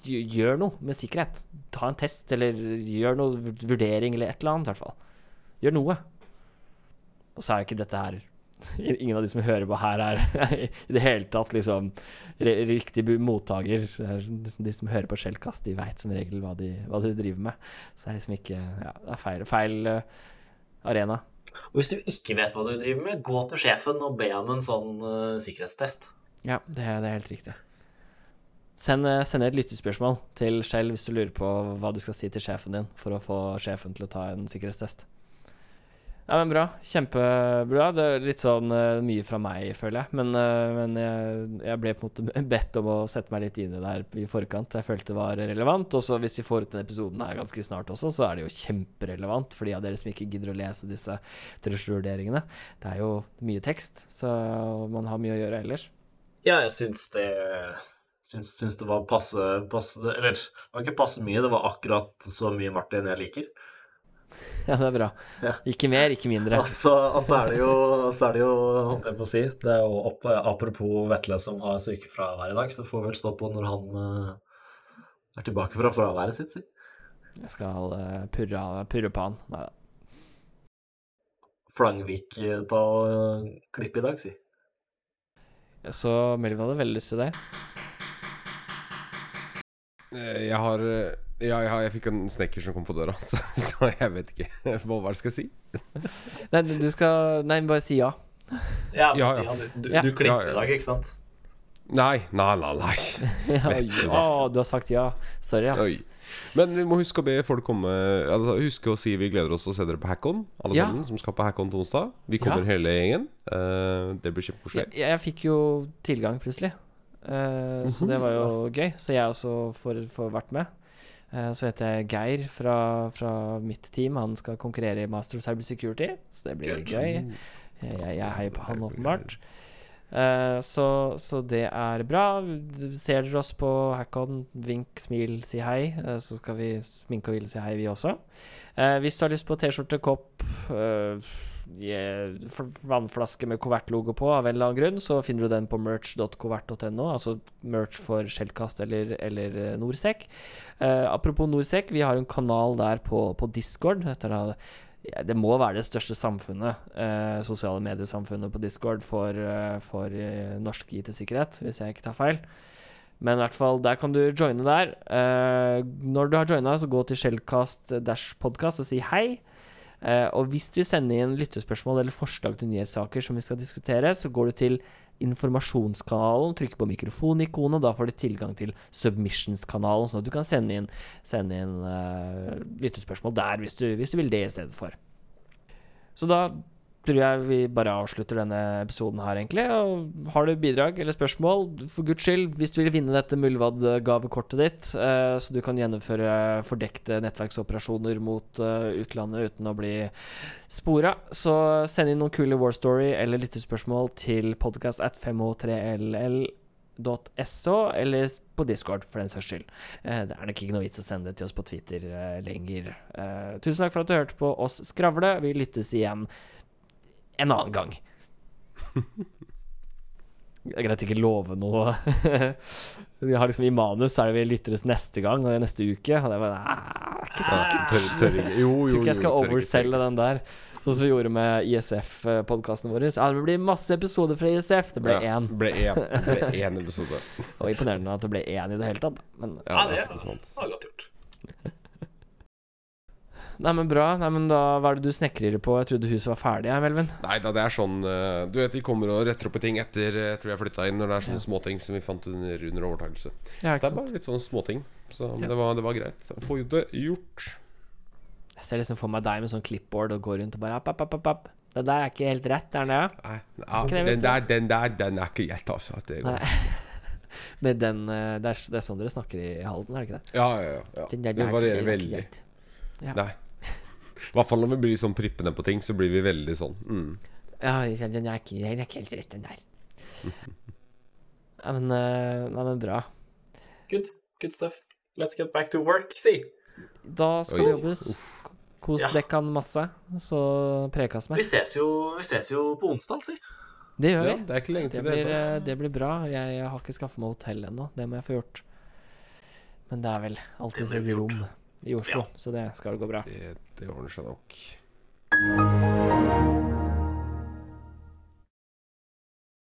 S1: gjør noe med sikkerhet. Ta en test, eller gjør noe vurdering, eller et eller annet, i hvert fall. Gjør noe. Og så er ikke dette her ingen av de som hører på her, er [laughs] i det hele tatt liksom riktig mottaker. Liksom de som hører på Skjellkast, de veit som regel hva de, hva de, driver med. Så det er liksom ikke Ja, det er feil, feil uh, arena.
S2: Og hvis du ikke vet hva du driver med, gå til sjefen og be om en sånn uh, sikkerhetstest.
S1: Ja, det, det er helt riktig. Send, eh, send et lyttespørsmål til Shell hvis du lurer på hva du skal si til sjefen din for å få sjefen til å ta en sikkerhetstest. Ja, men bra. Kjempebra. Det er litt sånn uh, mye fra meg, føler jeg. Men, uh, men jeg, jeg ble på en måte [laughs] bedt om å sette meg litt inn i det her i forkant. Jeg følte det var relevant. Og så hvis vi får ut den episoden her ganske snart også, så er det jo kjemperelevant for de av dere som ikke gidder å lese disse trusselvurderingene. Det er jo mye tekst, så man har mye å gjøre ellers.
S2: Ja, jeg syns det syns, syns det var passe, passe Eller det var ikke passe mye, det var akkurat så mye Martin jeg liker. [laughs]
S1: Ja, det er bra.
S2: Ja.
S1: Ikke mer, ikke mindre.
S2: Og så altså, altså er det jo, så er det jo holdt jeg på å si, det er jo opp, apropos Vetle som har sykefravær i dag, så får vi vel stå på når han eh, er tilbake fra fraværet sitt, si.
S1: Jeg skal eh, purre, purre på han. Nei da.
S2: Flangvik eh, ta og klippe i dag, si.
S1: Så Melvin hadde veldig lyst til det.
S3: Eh, Jeg har eh, Ja, jeg, fikk en snekker som kom på døra, [laughs] så, så jeg vet ikke [laughs] hva hva skal jeg si. [laughs]
S1: Nei, du skal Nei, bare si ja.
S2: Ja,
S3: Ja,
S2: si,
S3: ja.
S2: Du, du,
S1: Ja.
S2: du klipper
S3: Ja, ja.
S2: i dag, ikke sant?
S3: Nei, nei, nei. nei.
S1: ja,
S3: du
S1: har sagt ja. Sorry, ass.
S3: Oi. Men vi må huske å be folk komme altså, Huske å si vi gleder oss til å se dere på Hackon, alle
S1: Ja.
S3: sammen som skal på Hackon til onsdag. Vi kommer
S1: Ja.
S3: hele gjengen. Uh, det blir kjempekoselig.
S1: Jeg, jeg fikk jo tilgang plutselig, Eh, så
S3: Mhm.
S1: det var jo gøy. Så jeg også får, får vært med. Eh, så heter jeg Geir fra, fra mitt team. Han skal konkurrere i Master of Cyber Security, så det blir gøy. Jeg, jeg, heier på han, åpenbart. Uh, så, så det er bra. Ser dere oss på Hackon, vink, smil, si hei. Uh, så skal vi sminke og hvile si hei, vi også. Uh, hvis du har lyst på T-skjorte, kopp, vannflaske med Covert-logo på av en eller annen grunn, så finner du den på merch.covert.no, altså merch for Skjellkast eller, eller eh, Norsec. Uh, apropos Norsec, vi har en kanal der på, på Discord. Dette er da ja, det må være det største samfunnet, uh, sosiale mediesamfunnet på Discord for, uh, for eh, norsk IT-sikkerhet, hvis jeg ikke tar feil. Men i hvert fall, der kan du joine der. Eh, når du har joina, så gå til Skjellkast dash podcast og si hei. Eh, og hvis du sender inn lyttespørsmål eller forslag til nyhetssaker som vi skal diskutere, så går du til informasjonskanalen, trykker på mikrofonikonet, og da får du tilgang til submissions-kanalen, sånn at du kan sende inn, sende inn uh, lyttespørsmål der hvis du, hvis du vil det i stedet for. Så da tror jeg vi bare avslutter denne episoden her, egentlig. Og har du bidrag eller spørsmål, for guds skyld, hvis du vil vinne dette Muldvad-gavekortet ditt, eh, så du kan gjennomføre fordekte nettverksoperasjoner mot eh, utlandet uten å bli spora, så send inn noen kule War Story eller lyttespørsmål til podcast at 5h3ll.so, eller på Discord, for den saks skyld. Eh, det er nok ikke noe vits å sende det til oss på Twitter lenger. Tusen takk for at du hørte på oss skravle. Vi lyttes igjen en annen gang. Det er greit ikke love noe. [laughs] Vi har liksom I manus så er det vi lytteres neste gang og neste uke. Og det var er ikke
S3: Ja,
S1: sikkert.
S3: tør, tør ikke. Jo, [laughs]
S1: Jeg
S3: jo,
S1: tror ikke jeg skal overselge den der. Sånn som vi gjorde med ISF-podkasten vår. Ja, det blir masse episoder fra ISF. Det ble
S3: Ja,
S1: én.
S3: Ble én. Det ble én episode. [laughs]
S1: Var imponerende at det ble én i det hele tatt. Men
S3: Ja,
S2: Ja,
S3: det er faktisk sant.
S1: Nei, men bra. Nei, men da Hva er det du snekrer på? Jeg trodde huset var ferdig, jeg, Melvin.
S3: Nei da, det er sånn eh, Du vet, vi kommer og retter opp i ting etter eh, etter vi har flytta inn, når det er sånne småting som vi fant under, under overtakelse.
S1: Ja,
S3: Så det er bare litt sånne småting. Så
S1: Ja.
S3: det, var, det var greit. Få det gjort.
S1: Jeg ser liksom for meg deg med sånn clipboard og går rundt og bare app, app, app, app. Det der er ikke helt rett, er det?
S3: Nei, ja,
S1: Ikke det,
S3: den der, den der, den er ikke gjett, altså. Det går.
S1: Nei. [laughs] Med den eh, det, er, det er sånn dere snakker i Halden, er det ikke det?
S3: Ja, ja, ja, ja.
S1: Den der,
S3: Det varierer
S1: er
S3: veldig.
S1: Ja.
S3: Nei. I hvert fall når vi blir sånn prippende på ting, så blir vi veldig sånn mm.
S1: Ja, ja, den er ikke, den er ikke helt rett, den der. Ja, men, eh, nei, men bra.
S2: Good. Good stuff. Let's get back to work, si.
S1: Da skal
S3: Oi.
S1: det jobbes. Kos
S2: Ja.
S1: dekkan masse, så prekas
S2: Vi ses jo, vi ses jo på onsdag, si.
S1: Det gjør
S3: Ja,
S1: vi.
S3: det er ikke lenge
S1: Det
S3: til det.
S1: blir, eh, det blir bra. Jeg, jeg har ikke skaffa meg hotell ennå. Det må jeg få gjort. Men det er vel alltid
S2: Det
S1: et
S2: gjort.
S1: rom i Oslo,
S2: ja.
S1: så det skal gå bra.
S3: Det, det ordner seg nok.